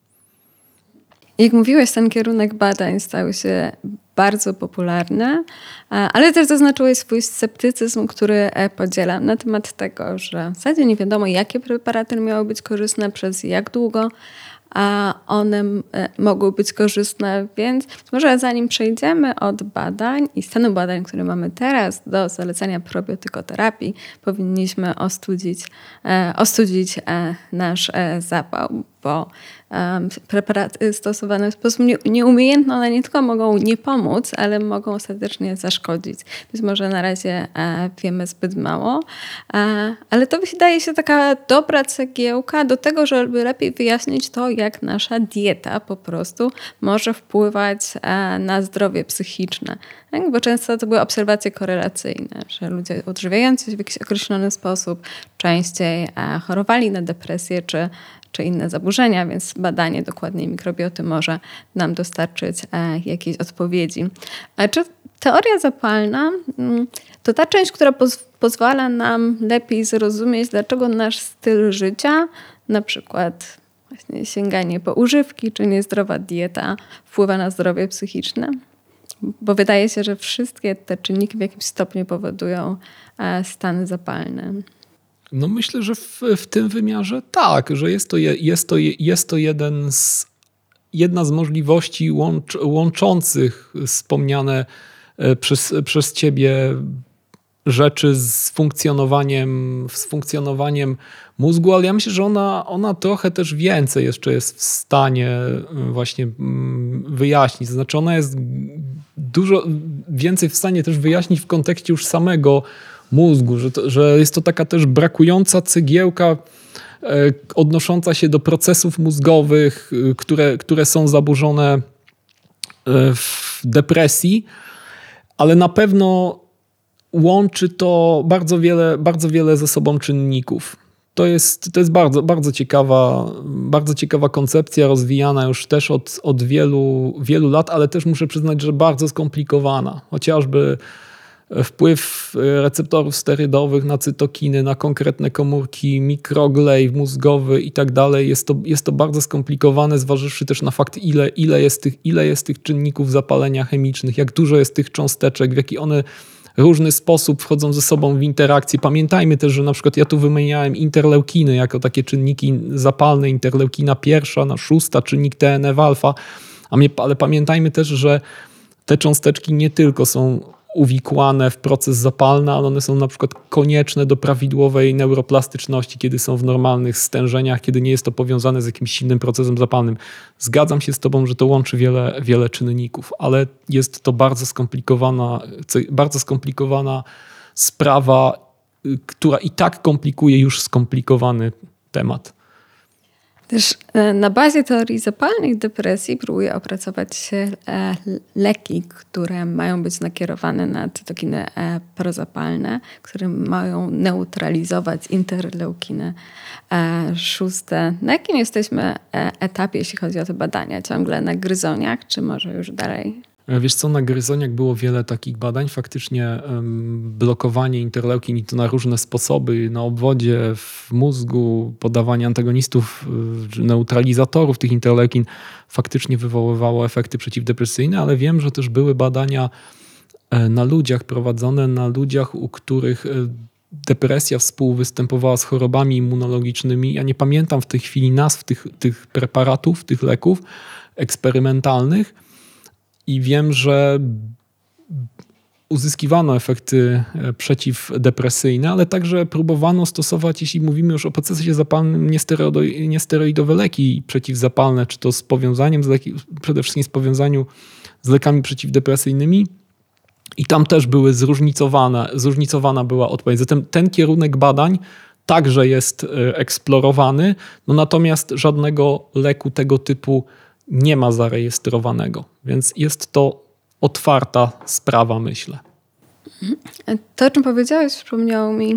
S1: Jak mówiłeś, ten kierunek badań stał się bardzo popularny, e, ale też zaznaczyłeś swój sceptycyzm, który podzielam na temat tego, że w zasadzie nie wiadomo, jakie preparaty miały być korzystne, przez jak długo, a one e, mogą być korzystne, więc może zanim przejdziemy od badań i stanu badań, które mamy teraz do zalecenia probiotykoterapii, powinniśmy ostudzić, e, ostudzić e, nasz zapał, bo preparaty stosowane w sposób nieumiejętny, one nie tylko mogą nie pomóc, ale mogą ostatecznie zaszkodzić. Być może na razie e, wiemy zbyt mało, e, ale to wydaje się taka dobra cegiełka do tego, żeby lepiej wyjaśnić to, jak nasza dieta po prostu może wpływać e, na zdrowie psychiczne. Tak? Bo często to były obserwacje korelacyjne, że ludzie odżywiający się w jakiś określony sposób częściej chorowali na depresję czy, czy inne zaburzenia, więc badanie dokładnej mikrobioty może nam dostarczyć e, jakiejś odpowiedzi. A czy teoria zapalna mm, to ta część, która poz pozwala nam lepiej zrozumieć, dlaczego nasz styl życia, na przykład właśnie sięganie po używki czy niezdrowa dieta, wpływa na zdrowie psychiczne? Bo wydaje się, że wszystkie te czynniki w jakimś stopniu powodują e, stany zapalne.
S2: No myślę, że w, w tym wymiarze tak, że jest to, jest to, jest to jeden z, jedna z możliwości łącz, łączących wspomniane e, przez, przez ciebie rzeczy z funkcjonowaniem, z funkcjonowaniem mózgu, ale ja myślę, że ona, ona trochę też więcej jeszcze jest w stanie e, właśnie mm, wyjaśnić. Znaczy ona jest dużo więcej w stanie też wyjaśnić w kontekście już samego mózgu, że, to, że jest to taka też brakująca cegiełka e, odnosząca się do procesów mózgowych, e, które, które są zaburzone e, w depresji, ale na pewno łączy to bardzo wiele, bardzo wiele ze sobą czynników. To jest, to jest bardzo, bardzo, ciekawa, bardzo ciekawa koncepcja, rozwijana już też od, od wielu, wielu lat, ale też muszę przyznać, że bardzo skomplikowana. Chociażby wpływ e, receptorów sterydowych na cytokiny, na konkretne komórki, mikroglej mózgowy i tak dalej. Jest to, jest to bardzo skomplikowane, zważywszy też na fakt, ile, ile, jest tych, ile jest tych czynników zapalenia chemicznych, jak dużo jest tych cząsteczek, w jaki one różny sposób wchodzą ze sobą w interakcję. Pamiętajmy też, że na przykład ja tu wymieniałem interleukiny jako takie czynniki zapalne, interleukina pierwsza, na szósta, czynnik TNF-alfa, ale pamiętajmy też, że te cząsteczki nie tylko są uwikłane w proces zapalny, ale one są na przykład konieczne do prawidłowej neuroplastyczności, kiedy są w normalnych stężeniach, kiedy nie jest to powiązane z jakimś silnym procesem zapalnym. Zgadzam się z Tobą, że to łączy wiele, wiele czynników, ale jest to bardzo skomplikowana, bardzo skomplikowana sprawa, y, która i tak komplikuje już skomplikowany temat.
S1: Też e, na bazie teorii zapalnych depresji próbuje opracować e, leki, które mają być nakierowane na cytokiny e, prozapalne, które mają neutralizować interleukiny szóste. Na jakim jesteśmy etapie, jeśli chodzi o te badania? Ciągle na gryzoniach, czy może już dalej?
S2: E, wiesz co, na gryzoniach było wiele takich badań. Faktycznie blokowanie interleukin i to na różne sposoby, na obwodzie, w mózgu, podawanie antagonistów, e, neutralizatorów tych interleukin faktycznie wywoływało efekty przeciwdepresyjne, ale wiem, że też były badania e, na ludziach prowadzone, na ludziach, u których depresja współwystępowała z chorobami immunologicznymi. Ja nie pamiętam w tej chwili nazw tych, tych preparatów, tych leków eksperymentalnych, i wiem, że uzyskiwano efekty e, przeciwdepresyjne, ale także próbowano stosować, jeśli mówimy już o procesie zapalnym, niesteroidowe leki przeciwzapalne, czy to z powiązaniem z leki, przede wszystkim z powiązaniu z lekami przeciwdepresyjnymi. I tam też były zróżnicowane, zróżnicowana była odpowiedź. Zatem ten kierunek badań także jest e, eksplorowany, no natomiast żadnego leku tego typu nie ma zarejestrowanego, więc jest to otwarta sprawa, myślę.
S1: To, o czym powiedziałeś, przypomniało mi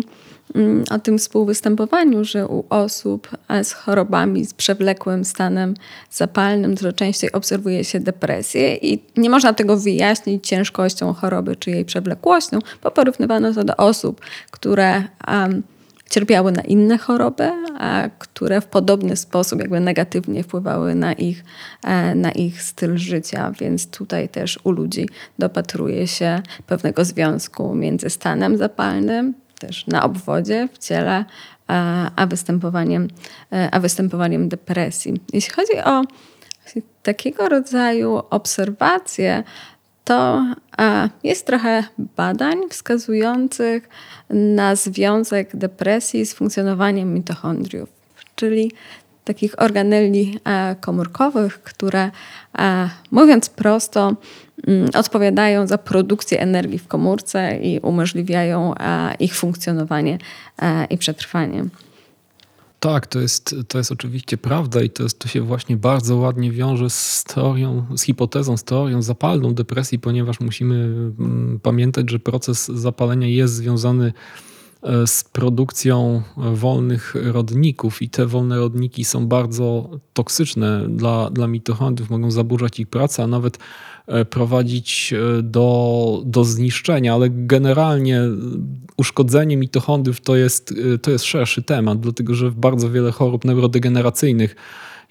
S1: mm, o tym współwystępowaniu, że u osób z chorobami, z przewlekłym stanem zapalnym dużo częściej obserwuje się depresję i nie można tego wyjaśnić ciężkością choroby czy jej przewlekłością, bo porównywano to do osób, które um, cierpiały na inne choroby, które w podobny sposób jakby negatywnie wpływały na ich, e, na ich styl życia. Więc tutaj też u ludzi dopatruje się pewnego związku między stanem zapalnym, też na obwodzie w ciele, a występowaniem, e, a występowaniem depresji. Jeśli chodzi o takiego rodzaju obserwacje, to jest trochę badań wskazujących na związek depresji z funkcjonowaniem mitochondriów, czyli takich organeli komórkowych, które mówiąc prosto, mm, odpowiadają za produkcję energii w komórce i umożliwiają ich funkcjonowanie i przetrwanie.
S2: Tak, to jest, to jest oczywiście prawda i to, jest, to się właśnie bardzo ładnie wiąże z teorią, z hipotezą, z teorią zapalną depresji, ponieważ musimy mm, pamiętać, że proces zapalenia jest związany e, z produkcją wolnych rodników i te wolne rodniki są bardzo toksyczne dla, dla mitochondriów, mogą zaburzać ich pracę, a nawet prowadzić e, do, do zniszczenia, ale generalnie uszkodzenie mitochondriów to jest, e, to jest szerszy temat, dlatego że bardzo wiele chorób neurodegeneracyjnych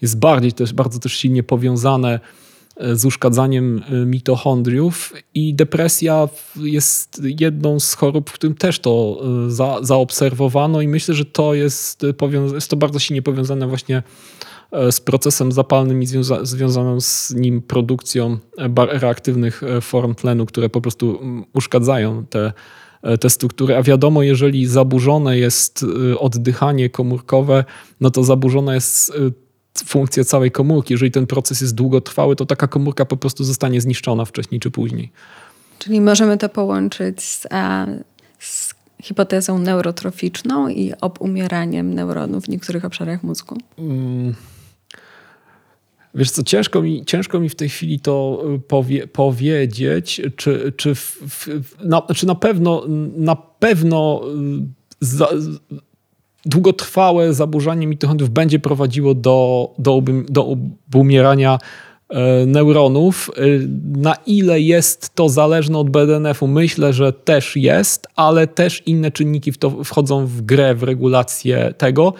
S2: jest bardziej, jest bardzo też silnie powiązane z uszkadzaniem mitochondriów i depresja jest jedną z chorób, w którym też to za, zaobserwowano i myślę, że to jest, jest to bardzo silnie powiązane właśnie E, z procesem zapalnym i związa związaną z nim produkcją reaktywnych e, form tlenu, które po prostu uszkadzają te, e, te struktury. A wiadomo, jeżeli zaburzone jest oddychanie komórkowe, no to zaburzona jest funkcja całej komórki. Jeżeli ten proces jest długotrwały, to taka komórka po prostu zostanie zniszczona wcześniej czy później.
S1: Czyli możemy to połączyć z, z hipotezą neurotroficzną i obumieraniem neuronów w niektórych obszarach mózgu? Mm.
S2: Wiesz co, ciężko mi, ciężko mi w tej chwili to y, powie, powiedzieć, czy, czy, w, w, na, czy na pewno, na pewno y, za, długotrwałe zaburzanie mitochondriów będzie prowadziło do, do, do obumierania e, neuronów. Y, na ile jest to zależne od BDNF-u? Myślę, że też jest, ale też inne czynniki w to wchodzą w grę, w regulację tego.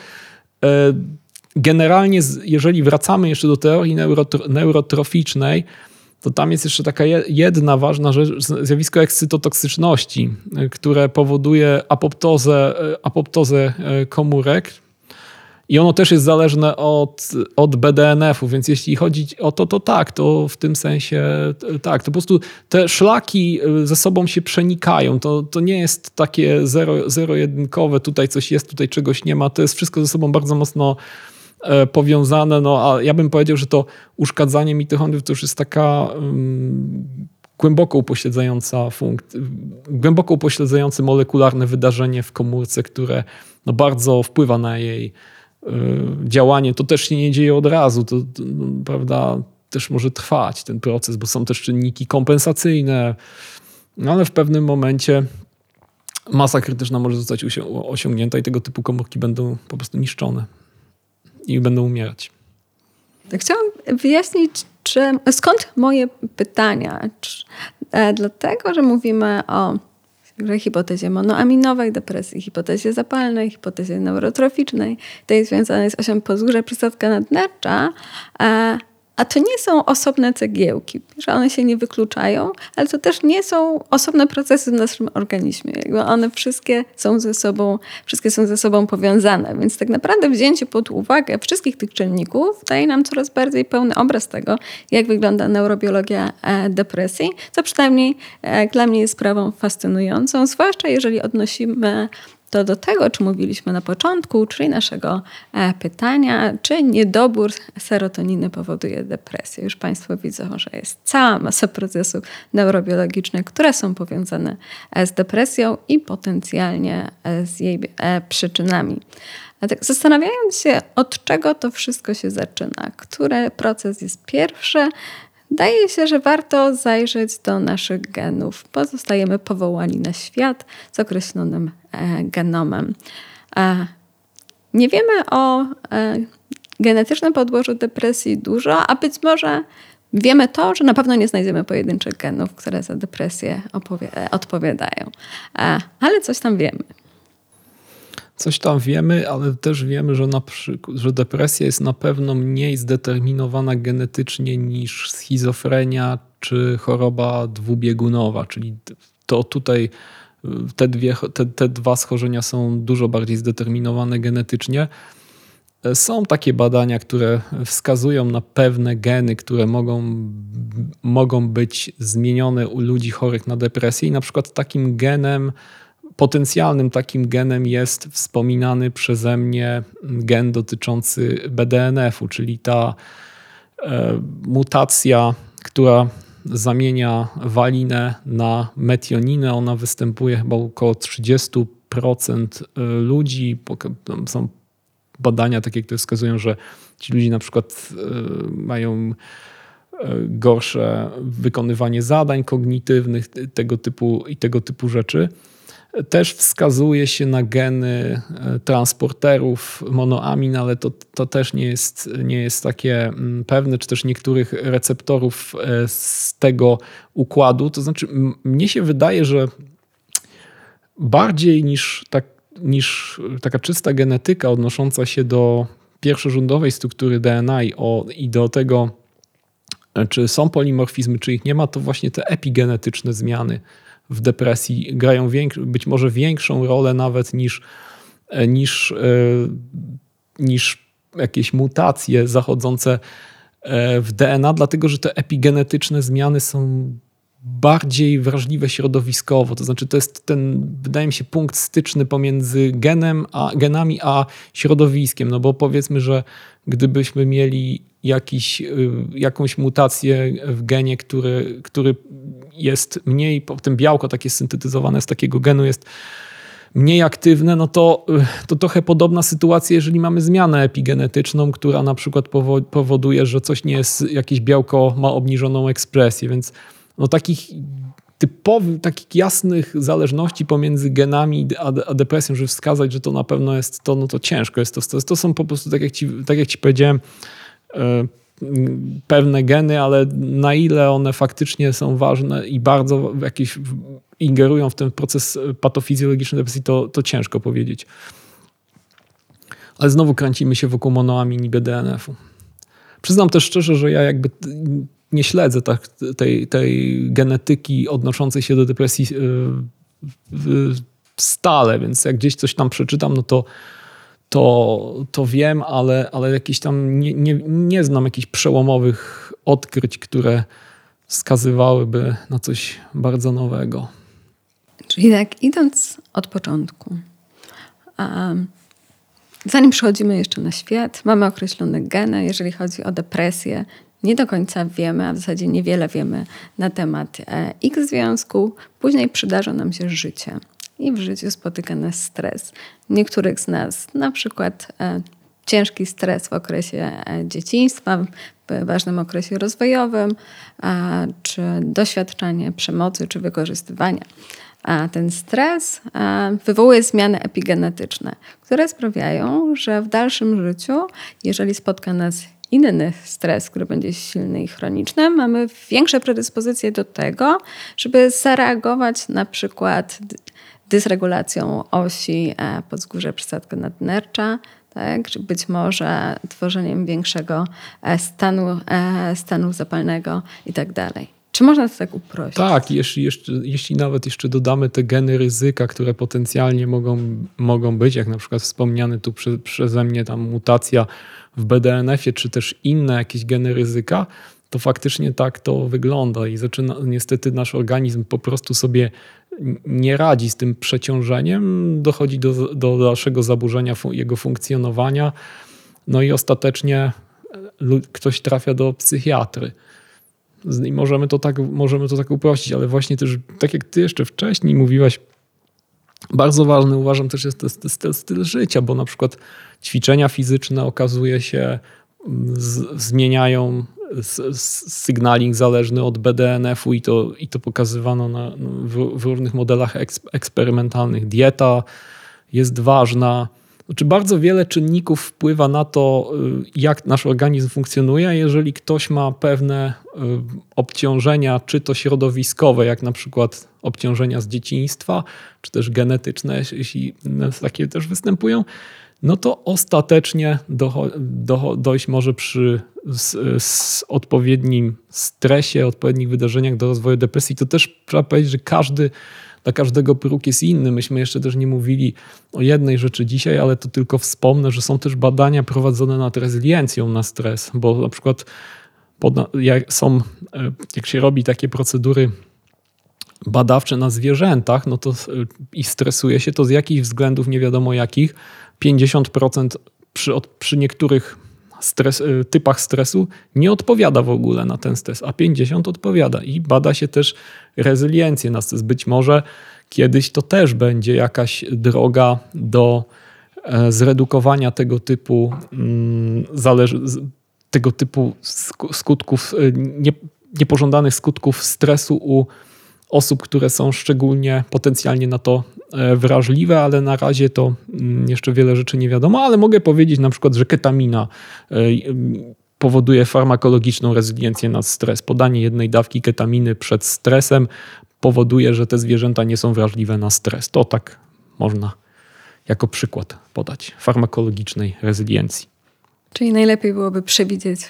S2: E, generalnie, jeżeli wracamy jeszcze do teorii neurotroficznej, to tam jest jeszcze taka jedna ważna rzecz, zjawisko ekscytotoksyczności, które powoduje apoptozę, apoptozę e, komórek. I ono też jest zależne od, od BDNF-u, więc jeśli chodzi o to, to tak, to w tym sensie tak, to po prostu te szlaki e, ze sobą się przenikają. To, to nie jest takie zero, zero-jedynkowe, tutaj coś jest, tutaj czegoś nie ma. To jest wszystko ze sobą bardzo mocno E, powiązane, no a ja bym powiedział, że to uszkadzanie mitochondriów to już jest taka um, głęboko upośledzająca funkcja, głęboko upośledzające molekularne wydarzenie w komórce, które no, bardzo wpływa na jej y, działanie. To też się nie dzieje od razu, to, to no, prawda, też może trwać ten proces, bo są też czynniki kompensacyjne, no, ale w pewnym momencie masa krytyczna może zostać osiągnięta i tego typu komórki będą po prostu niszczone i będą umierać.
S1: Chciałam wyjaśnić, czy, skąd moje pytania. Czy, e, dlatego, że mówimy o hipotezie monoaminowej, depresji, hipotezie zapalnej, hipotezie neurotroficznej, tej związanej z osią pozgórza przysadka nadnercza, e, a to nie są osobne cegiełki, że one się nie wykluczają, ale to też nie są osobne procesy w naszym organizmie. Jakby one wszystkie są ze sobą, wszystkie są ze sobą powiązane. Więc tak naprawdę wzięcie pod uwagę wszystkich tych czynników daje nam coraz bardziej pełny obraz tego, jak wygląda neurobiologia e, depresji, co przynajmniej e, dla mnie jest sprawą fascynującą, zwłaszcza jeżeli odnosimy to do tego, o czym mówiliśmy na początku, czyli naszego e, pytania, czy niedobór serotoniny powoduje depresję. Już Państwo widzą, że jest cała masa procesów neurobiologicznych, które są powiązane e, z depresją i potencjalnie e, z jej przyczynami. Tak zastanawiając się, od czego to wszystko się zaczyna, który proces jest pierwszy, daje się, że warto zajrzeć do naszych genów. Pozostajemy powołani na świat z określonym e, genomem. Nie wiemy o genetycznym podłożu depresji dużo, a być może wiemy to, że na pewno nie znajdziemy pojedynczych genów, które za depresję odpowiadają. Ale coś tam wiemy.
S2: Coś tam wiemy, ale też wiemy, że, na przykład, że depresja jest na pewno mniej zdeterminowana genetycznie niż schizofrenia czy choroba dwubiegunowa, czyli to tutaj te, dwie, te, te dwa schorzenia są dużo bardziej zdeterminowane genetycznie. Są takie badania, które wskazują na pewne geny, które mogą, mogą być zmienione u ludzi chorych na depresję. I na przykład takim genem Potencjalnym takim genem jest wspominany przeze mnie gen dotyczący BDNF-u, czyli ta e, mutacja, która zamienia walinę na metioninę. Ona występuje chyba około 30% e, ludzi. Są badania takie, które wskazują, że ci ludzie na przykład e, mają gorsze wykonywanie zadań kognitywnych tego typu i tego typu rzeczy. Też wskazuje się na geny e, transporterów monoamin, ale to, to też nie jest, nie jest takie mm, pewne, czy też niektórych receptorów e, z tego układu. To znaczy, mnie się wydaje, że bardziej niż, tak, niż taka czysta genetyka odnosząca się do pierwszorządowej struktury DNA i, o, i do tego, e, czy są polimorfizmy, czy ich nie ma, to właśnie te epigenetyczne zmiany w depresji grają być może większą rolę nawet niż, e, niż, e, niż jakieś mutacje zachodzące e, w DNA, dlatego że te epigenetyczne zmiany są bardziej wrażliwe środowiskowo. To znaczy, to jest ten, wydaje mi się, punkt styczny pomiędzy genem a, genami a środowiskiem. No bo powiedzmy, że gdybyśmy mieli jakiś, y, jakąś mutację w genie, który, który jest mniej, potem białko takie syntetyzowane z takiego genu jest mniej aktywne, no to, y, to trochę podobna sytuacja, jeżeli mamy zmianę epigenetyczną, która na przykład powoduje, że coś nie jest, jakieś białko ma obniżoną ekspresję, więc no takich typowych, takich jasnych zależności pomiędzy genami a, depresją, żeby wskazać, że to na pewno jest to, no to ciężko jest to. To są po prostu, tak jak ci, tak jak ci powiedziałem, e, pewne geny, ale na ile one faktycznie są ważne i bardzo jakieś ingerują w ten proces patofizjologiczny depresji, to, to ciężko powiedzieć. Ale znowu kręcimy się wokół monoamin i BDNF-u. Przyznam też szczerze, że ja jakby nie śledzę tak, tej, tej genetyki odnoszącej się do depresji e, stale, więc jak gdzieś coś tam przeczytam, no to, to, to wiem, ale, ale jakieś tam nie, nie, nie znam jakichś przełomowych odkryć, które wskazywałyby na coś bardzo nowego.
S1: Czyli tak, idąc od początku, zanim przychodzimy jeszcze na świat, mamy określone geny, jeżeli chodzi o depresję, nie do końca wiemy, a w zasadzie niewiele wiemy na temat e, X związku. Później przydarza nam się życie i w życiu spotyka nas stres. Niektórych z nas, na przykład e, ciężki stres w okresie e, dzieciństwa, w ważnym okresie rozwojowym, czy doświadczanie przemocy, czy wykorzystywania. A ten stres wywołuje zmiany epigenetyczne, które sprawiają, że w dalszym życiu, jeżeli spotka nas inny stres, który będzie silny i chroniczny, mamy większe predyspozycje do tego, żeby zareagować na przykład dysregulacją osi e, podzgórze przysadku nadnercza, tak? czy być może tworzeniem większego e, stanu, e, stanu zapalnego itd. Tak czy można to tak uprościć?
S2: Tak, jeśli, jeszcze, jeśli nawet jeszcze dodamy te geny ryzyka, które potencjalnie mogą, mogą być, jak na przykład wspomniany tu prze, przeze mnie tam mutacja w BDNF-ie, czy też inne jakieś geny ryzyka, to faktycznie tak to wygląda i zaczyna, niestety nasz organizm po prostu sobie nie radzi z tym przeciążeniem, dochodzi do, do dalszego zaburzenia jego funkcjonowania, no i ostatecznie e, ktoś trafia do psychiatry. I możemy to, tak, możemy to tak uprościć, ale właśnie też, tak jak ty jeszcze wcześniej mówiłaś, bardzo ważny uważam też jest ten styl, styl życia, bo na przykład ćwiczenia fizyczne okazuje się z, zmieniają signaling zależny od BDNF-u i to, i to pokazywano na, w, w różnych modelach eksperymentalnych. Dieta jest ważna. Znaczy bardzo wiele czynników wpływa na to, y, jak nasz organizm funkcjonuje. Jeżeli ktoś ma pewne y, obciążenia, czy to środowiskowe, jak na przykład obciążenia z dzieciństwa, czy też genetyczne, jeśli takie też występują, no to ostatecznie do, do, dojść może przy z, z odpowiednim stresie, odpowiednich wydarzeniach do rozwoju depresji. To też trzeba powiedzieć, że każdy dla każdego próg jest inny. Myśmy jeszcze też nie mówili o jednej rzeczy dzisiaj, ale to tylko wspomnę, że są też badania prowadzone nad rezyliencją na stres, bo na przykład jak są, e, jak się robi takie procedury badawcze na zwierzętach, no to i stresuje się, to z jakich względów, nie wiadomo jakich, 50% przy, przy niektórych stres, y, typach stresu nie odpowiada w ogóle na ten stres, a 50 odpowiada. I bada się też rezyliencję na stres. Być może kiedyś to też będzie jakaś droga do e, zredukowania tego typu, mm, tego typu skutków, y, niepożądanych skutków stresu u osób, które są szczególnie potencjalnie na to e, wrażliwe, ale na razie to mm, jeszcze wiele rzeczy nie wiadomo, ale mogę powiedzieć na przykład, że ketamina e, powoduje farmakologiczną rezyliencję na stres. Podanie jednej dawki ketaminy przed stresem powoduje, że te zwierzęta nie są wrażliwe na stres. To tak można jako przykład podać farmakologicznej rezyliencji.
S1: Czyli najlepiej byłoby przewidzieć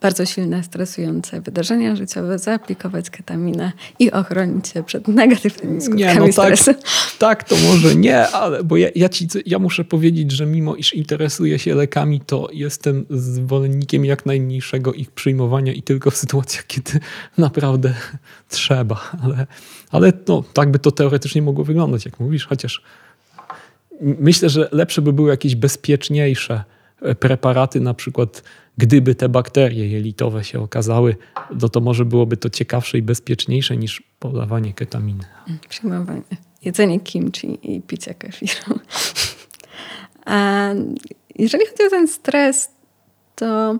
S1: bardzo silne, stresujące wydarzenia życiowe, zaaplikować ketaminę i ochronić się przed negatywnymi skutkami nie, no tak, stresu.
S2: Tak, to może nie, ale bo ja, ja, ci, ja muszę powiedzieć, że mimo iż interesuję się lekami, to jestem zwolennikiem jak najmniejszego ich przyjmowania i tylko w sytuacjach, kiedy naprawdę trzeba. Ale, ale no, tak by to teoretycznie mogło wyglądać, jak mówisz, chociaż myślę, że lepsze by były jakieś bezpieczniejsze preparaty, na przykład gdyby te bakterie jelitowe się okazały, to, to może byłoby to ciekawsze i bezpieczniejsze niż podawanie ketaminy.
S1: Przyjmowanie, jedzenie kimchi i picie kefiru. <laughs> A jeżeli chodzi o ten stres, to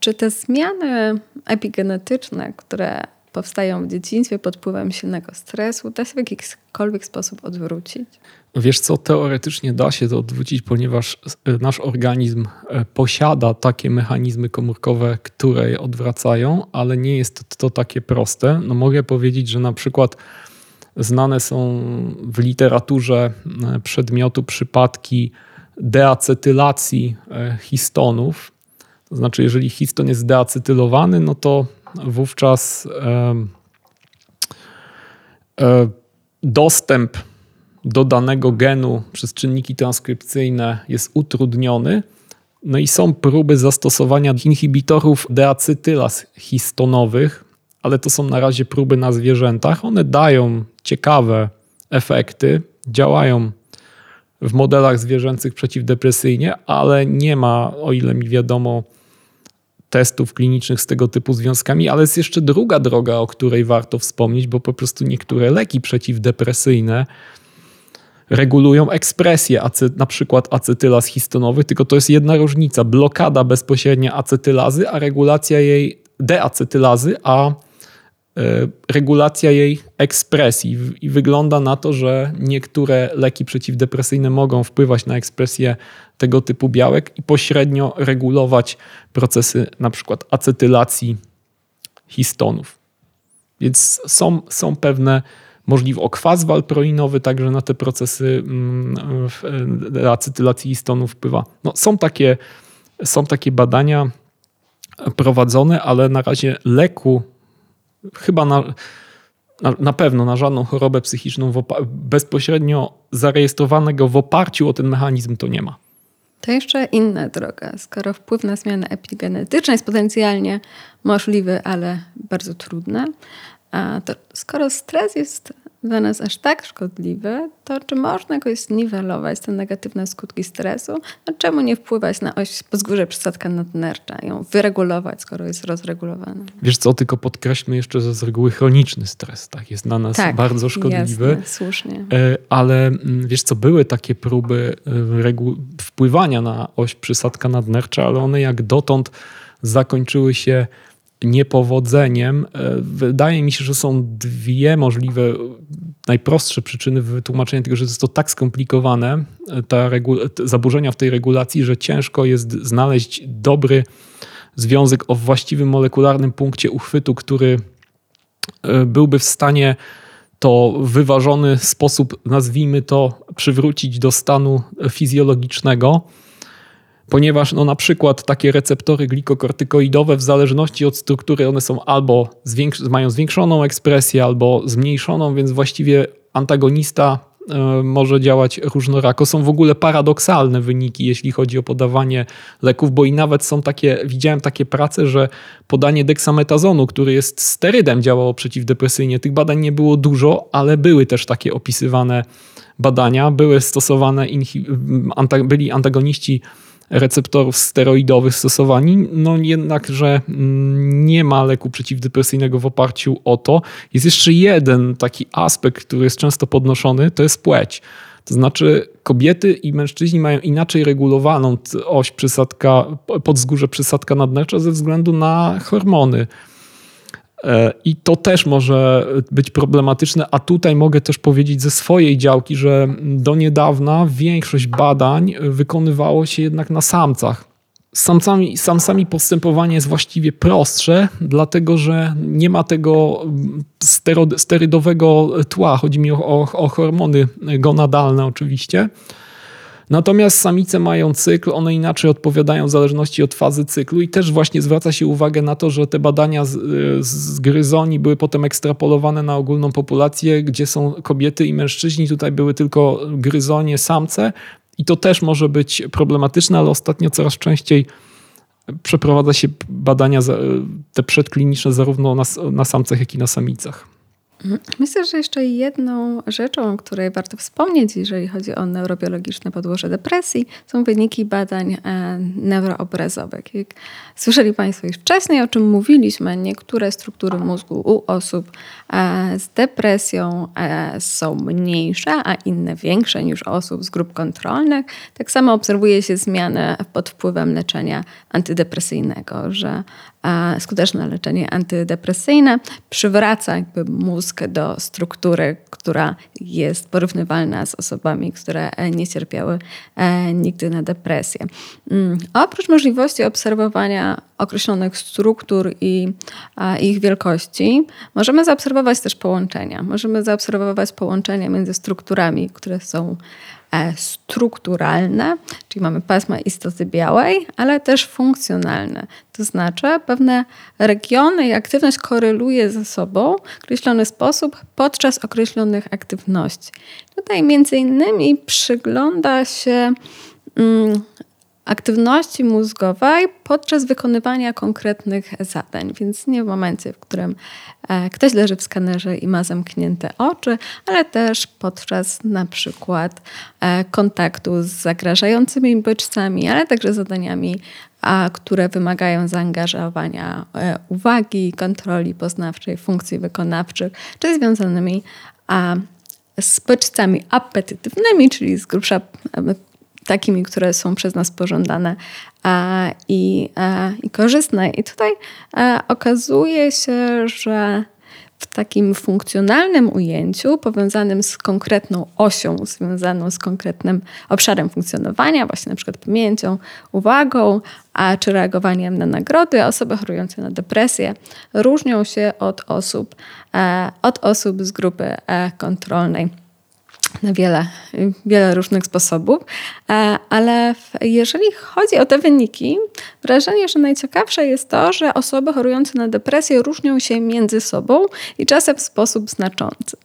S1: czy te zmiany epigenetyczne, które powstają w dzieciństwie pod wpływem silnego stresu, da się w jakikolwiek sposób odwrócić?
S2: Wiesz co, teoretycznie da się to odwrócić, ponieważ e, nasz organizm e, posiada takie mechanizmy komórkowe, które je odwracają, ale nie jest to, takie proste. No mogę powiedzieć, że na przykład znane są w literaturze e, przedmiotu przypadki deacetylacji histonów. To znaczy, jeżeli histon jest deacetylowany, no to wówczas dostęp do danego genu przez czynniki transkrypcyjne jest utrudniony. No i są próby zastosowania inhibitorów deacetylas histonowych, ale to są na razie próby na zwierzętach. One dają ciekawe efekty, działają w modelach zwierzęcych przeciwdepresyjnie, ale nie ma, o ile mi wiadomo, testów klinicznych z tego typu związkami, ale jest jeszcze druga droga, o której warto wspomnieć, bo po prostu niektóre leki przeciwdepresyjne regulują ekspresję na przykład acetylaz histonowych, tylko to jest jedna różnica. Blokada bezpośrednia acetylazy, a regulacja jej deacetylazy, a e, regulacja jej ekspresji. I wygląda na to, że niektóre leki przeciwdepresyjne mogą wpływać na ekspresję tego typu białek i pośrednio regulować procesy na przykład acetylacji histonów. Więc są, są pewne możliwy okwas walproinowy także na te procesy mm, acetylacji histonów wpływa. No, są, takie, są takie badania prowadzone, ale na razie leku chyba na, na, na pewno na żadną chorobę psychiczną bezpośrednio zarejestrowanego w oparciu o ten mechanizm to nie ma.
S1: To jeszcze inna droga. Skoro wpływ na zmiany epigenetyczne jest potencjalnie możliwy, ale bardzo trudny, to skoro stres jest dla nas aż tak szkodliwy, to czy można jakoś zniwelować te negatywne skutki stresu? No czemu nie wpływać na oś pozgórze przysadka nadnercza, ją wyregulować, skoro jest rozregulowana?
S2: Wiesz co, tylko podkreślmy jeszcze, że z reguły chroniczny stres tak, jest dla nas tak, bardzo szkodliwy.
S1: Jasne, słusznie.
S2: E, ale mm, wiesz co, były takie próby e, wpływania na oś przysadka nadnercza, ale one jak dotąd zakończyły się niepowodzeniem. E, wydaje mi się, że są dwie możliwe, najprostsze przyczyny wytłumaczenia tego, że jest to tak skomplikowane, ta te zaburzenia w tej regulacji, że ciężko jest znaleźć dobry związek o właściwym molekularnym punkcie uchwytu, który e, byłby w stanie to wyważony sposób, nazwijmy to, przywrócić do stanu fizjologicznego ponieważ no, na przykład takie receptory glikokortykoidowe w zależności od struktury one są albo zwiększ mają zwiększoną ekspresję, albo zmniejszoną, więc właściwie antagonista e, może działać różnorako. Są w ogóle paradoksalne wyniki, jeśli chodzi o podawanie leków, bo i nawet są takie, widziałem takie prace, że podanie deksametazonu, który jest sterydem, działało przeciwdepresyjnie. Tych badań nie było dużo, ale były też takie opisywane badania. Były stosowane, byli antagoniści receptorów steroidowych stosowani, no jednakże mm, nie ma leku przeciwdepresyjnego w oparciu o to. Jest jeszcze jeden taki aspekt, który jest często podnoszony, to jest płeć. To znaczy kobiety i mężczyźni mają inaczej regulowaną oś przysadka, podzgórze przysadka nadnercza ze względu na hormony. E, I to też może być problematyczne, a tutaj mogę też powiedzieć ze swojej działki, że do niedawna większość badań wykonywało się jednak na samcach. Z samcami, samcami postępowanie jest właściwie prostsze, dlatego że nie ma tego sterydowego tła. Chodzi mi o, o, o hormony gonadalne oczywiście. Natomiast samice mają cykl, one inaczej odpowiadają w zależności od fazy cyklu i też właśnie zwraca się uwagę na to, że te badania z, z gryzoni były potem ekstrapolowane na ogólną populację, gdzie są kobiety i mężczyźni. Tutaj były tylko gryzonie, samce i to też może być problematyczne, ale ostatnio coraz częściej przeprowadza się badania te przedkliniczne zarówno na, na samcach, jak i na samicach.
S1: Myślę, że jeszcze jedną rzeczą, o której warto wspomnieć, jeżeli chodzi o neurobiologiczne podłoże depresji, są wyniki badań e, neuroobrazowych. Jak słyszeli Państwo już wcześniej, o czym mówiliśmy, niektóre struktury mózgu u osób e, z depresją e, są mniejsze, a inne większe niż osób z grup kontrolnych. Tak samo obserwuje się zmiany pod wpływem leczenia antydepresyjnego, że skuteczne leczenie antydepresyjne przywraca jakby mózg do struktury, która jest porównywalna z osobami, które nie cierpiały e, nigdy na depresję. Mm, oprócz możliwości obserwowania określonych struktur i ich wielkości, możemy zaobserwować też połączenia. Możemy zaobserwować połączenia między strukturami, które są E, strukturalne, czyli mamy pasma istoty białej, ale też funkcjonalne. To znaczy pewne regiony i aktywność koreluje ze sobą w określony sposób podczas określonych aktywności. Tutaj między innymi przygląda się mm, aktywności mózgowej podczas wykonywania konkretnych zadań. Więc nie w momencie, w którym e, ktoś leży w skanerze i ma zamknięte oczy, ale też podczas na przykład e, kontaktu z zagrażającymi bodźcami, ale także zadaniami, które wymagają zaangażowania e, uwagi, kontroli poznawczej, funkcji wykonawczych, czy związanymi z bodźcami apetytywnymi, czyli z grubsza takimi, które są przez nas pożądane a, i, a, i korzystne. I tutaj a, okazuje się, że w takim funkcjonalnym ujęciu, powiązanym z konkretną osią, związaną z konkretnym obszarem funkcjonowania, właśnie na przykład pamięcią, uwagą, a czy reagowaniem na nagrody, osoby chorujące na depresję różnią się od osób, od osób z grupy e, kontrolnej na wiele, wiele różnych sposobów, e, ale jeżeli chodzi o te wyniki, wrażenie, że najciekawsze jest to, że osoby chorujące na depresję różnią się między sobą i czasem w sposób znaczący.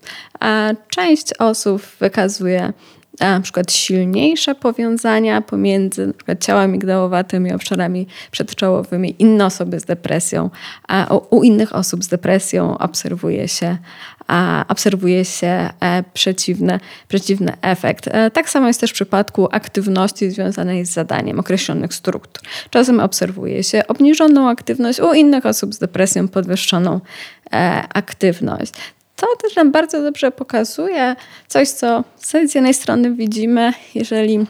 S1: Część osób wykazuje na przykład silniejsze powiązania pomiędzy na przykład ciałem migdałowatym i obszarami przedczołowymi. Inne osoby z depresją, a u innych osób z depresją obserwuje się, obserwuje się e, przeciwny, przeciwny efekt. E, tak samo jest też w przypadku aktywności związanej z zadaniem określonych struktur. Czasem obserwuje się obniżoną aktywność, u innych osób z depresją podwyższoną e, aktywność to też nam bardzo dobrze pokazuje coś, co z jednej strony widzimy, jeżeli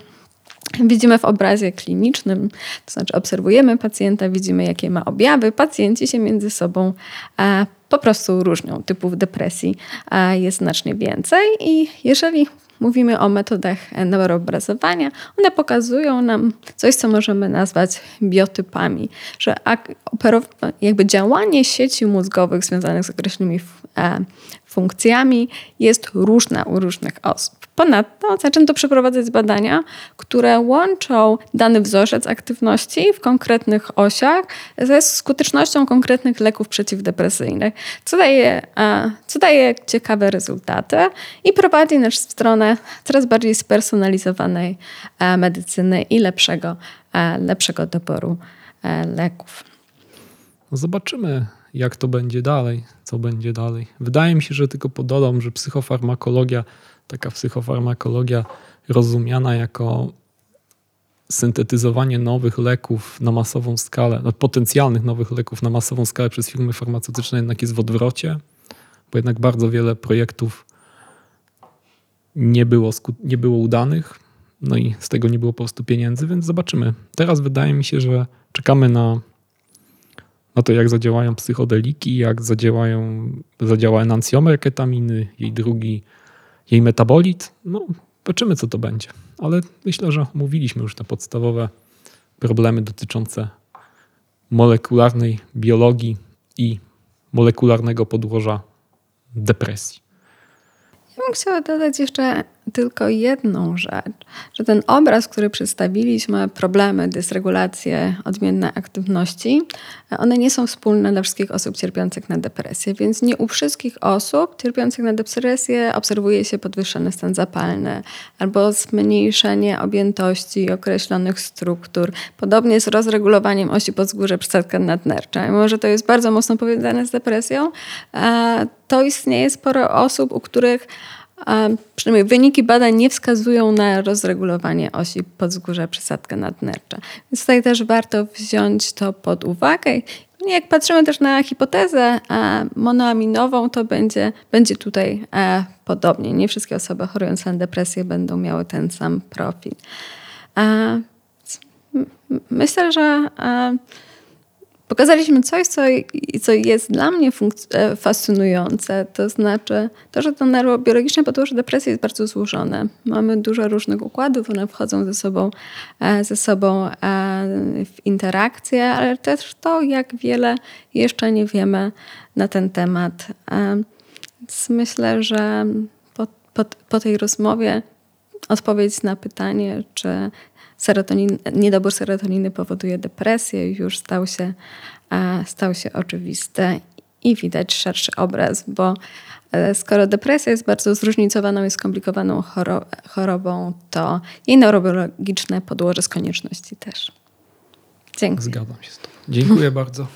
S1: widzimy w obrazie klinicznym, to znaczy obserwujemy pacjenta, widzimy jakie ma objawy, pacjenci się między sobą e, po prostu różnią. Typów depresji e, jest znacznie więcej i jeżeli mówimy o metodach neuroobrazowania, one pokazują nam coś, co możemy nazwać biotypami, że jakby działanie sieci mózgowych związanych z określonymi e, funkcjami jest różna u różnych osób. Ponadto zaczęto przeprowadzać badania, które łączą dany wzorzec aktywności w konkretnych osiach ze skutecznością konkretnych leków przeciwdepresyjnych, co daje, co daje ciekawe rezultaty i prowadzi nas w stronę coraz bardziej spersonalizowanej medycyny i lepszego, lepszego doboru leków.
S2: No zobaczymy, jak to będzie dalej, co będzie dalej. Wydaje mi się, że tylko pododam, że psychofarmakologia taka psychofarmakologia rozumiana jako syntetyzowanie nowych leków na masową skalę, potencjalnych nowych leków na masową skalę przez firmy farmaceutyczne jednak jest w odwrocie, bo jednak bardzo wiele projektów nie było, nie było udanych, no i z tego nie było po prostu pieniędzy, więc zobaczymy. Teraz wydaje mi się, że czekamy na, na to, jak zadziałają psychodeliki, jak zadziałają, zadziała enancjomer ketaminy, jej drugi jej metabolit. No, zobaczymy, co to będzie. Ale myślę, że mówiliśmy już te podstawowe problemy dotyczące molekularnej biologii i molekularnego podłoża depresji.
S1: Ja bym chciała dodać jeszcze tylko jedną rzecz, że ten obraz, który przedstawiliśmy, problemy, dysregulacje, odmienne aktywności, one nie są wspólne dla wszystkich osób cierpiących na depresję, więc nie u wszystkich osób cierpiących na depresję obserwuje się podwyższony stan zapalny albo zmniejszenie objętości określonych struktur. Podobnie z rozregulowaniem osi podzgórze przysadka nadnercza. Mimo, że to jest bardzo mocno powiązane z depresją, to istnieje sporo osób, u których przynajmniej wyniki badań nie wskazują na rozregulowanie osi podzgórza przysadka nadnercza. Więc tutaj też warto wziąć to pod uwagę. Jak patrzymy też na hipotezę monoaminową, to będzie, będzie tutaj podobnie. Nie wszystkie osoby chorujące na depresję będą miały ten sam profil. Myślę, że Pokazaliśmy coś, co, co jest dla mnie e, fascynujące, to znaczy to, że to neurobiologiczne podłoże depresji jest bardzo złożone. Mamy dużo różnych układów, one wchodzą ze sobą, e, ze sobą e, w interakcję, ale też to, jak wiele jeszcze nie wiemy na ten temat. Więc myślę, że po, po, po tej rozmowie odpowiedź na pytanie, czy serotonin, niedobór serotoniny powoduje depresję, już stał się, stał się oczywisty i widać szerszy obraz, bo e, skoro depresja jest bardzo zróżnicowaną i skomplikowaną chorobą, to jej neurobiologiczne podłoże z konieczności też. Dziękuję.
S2: Zgadzam się z tym. Dziękuję bardzo.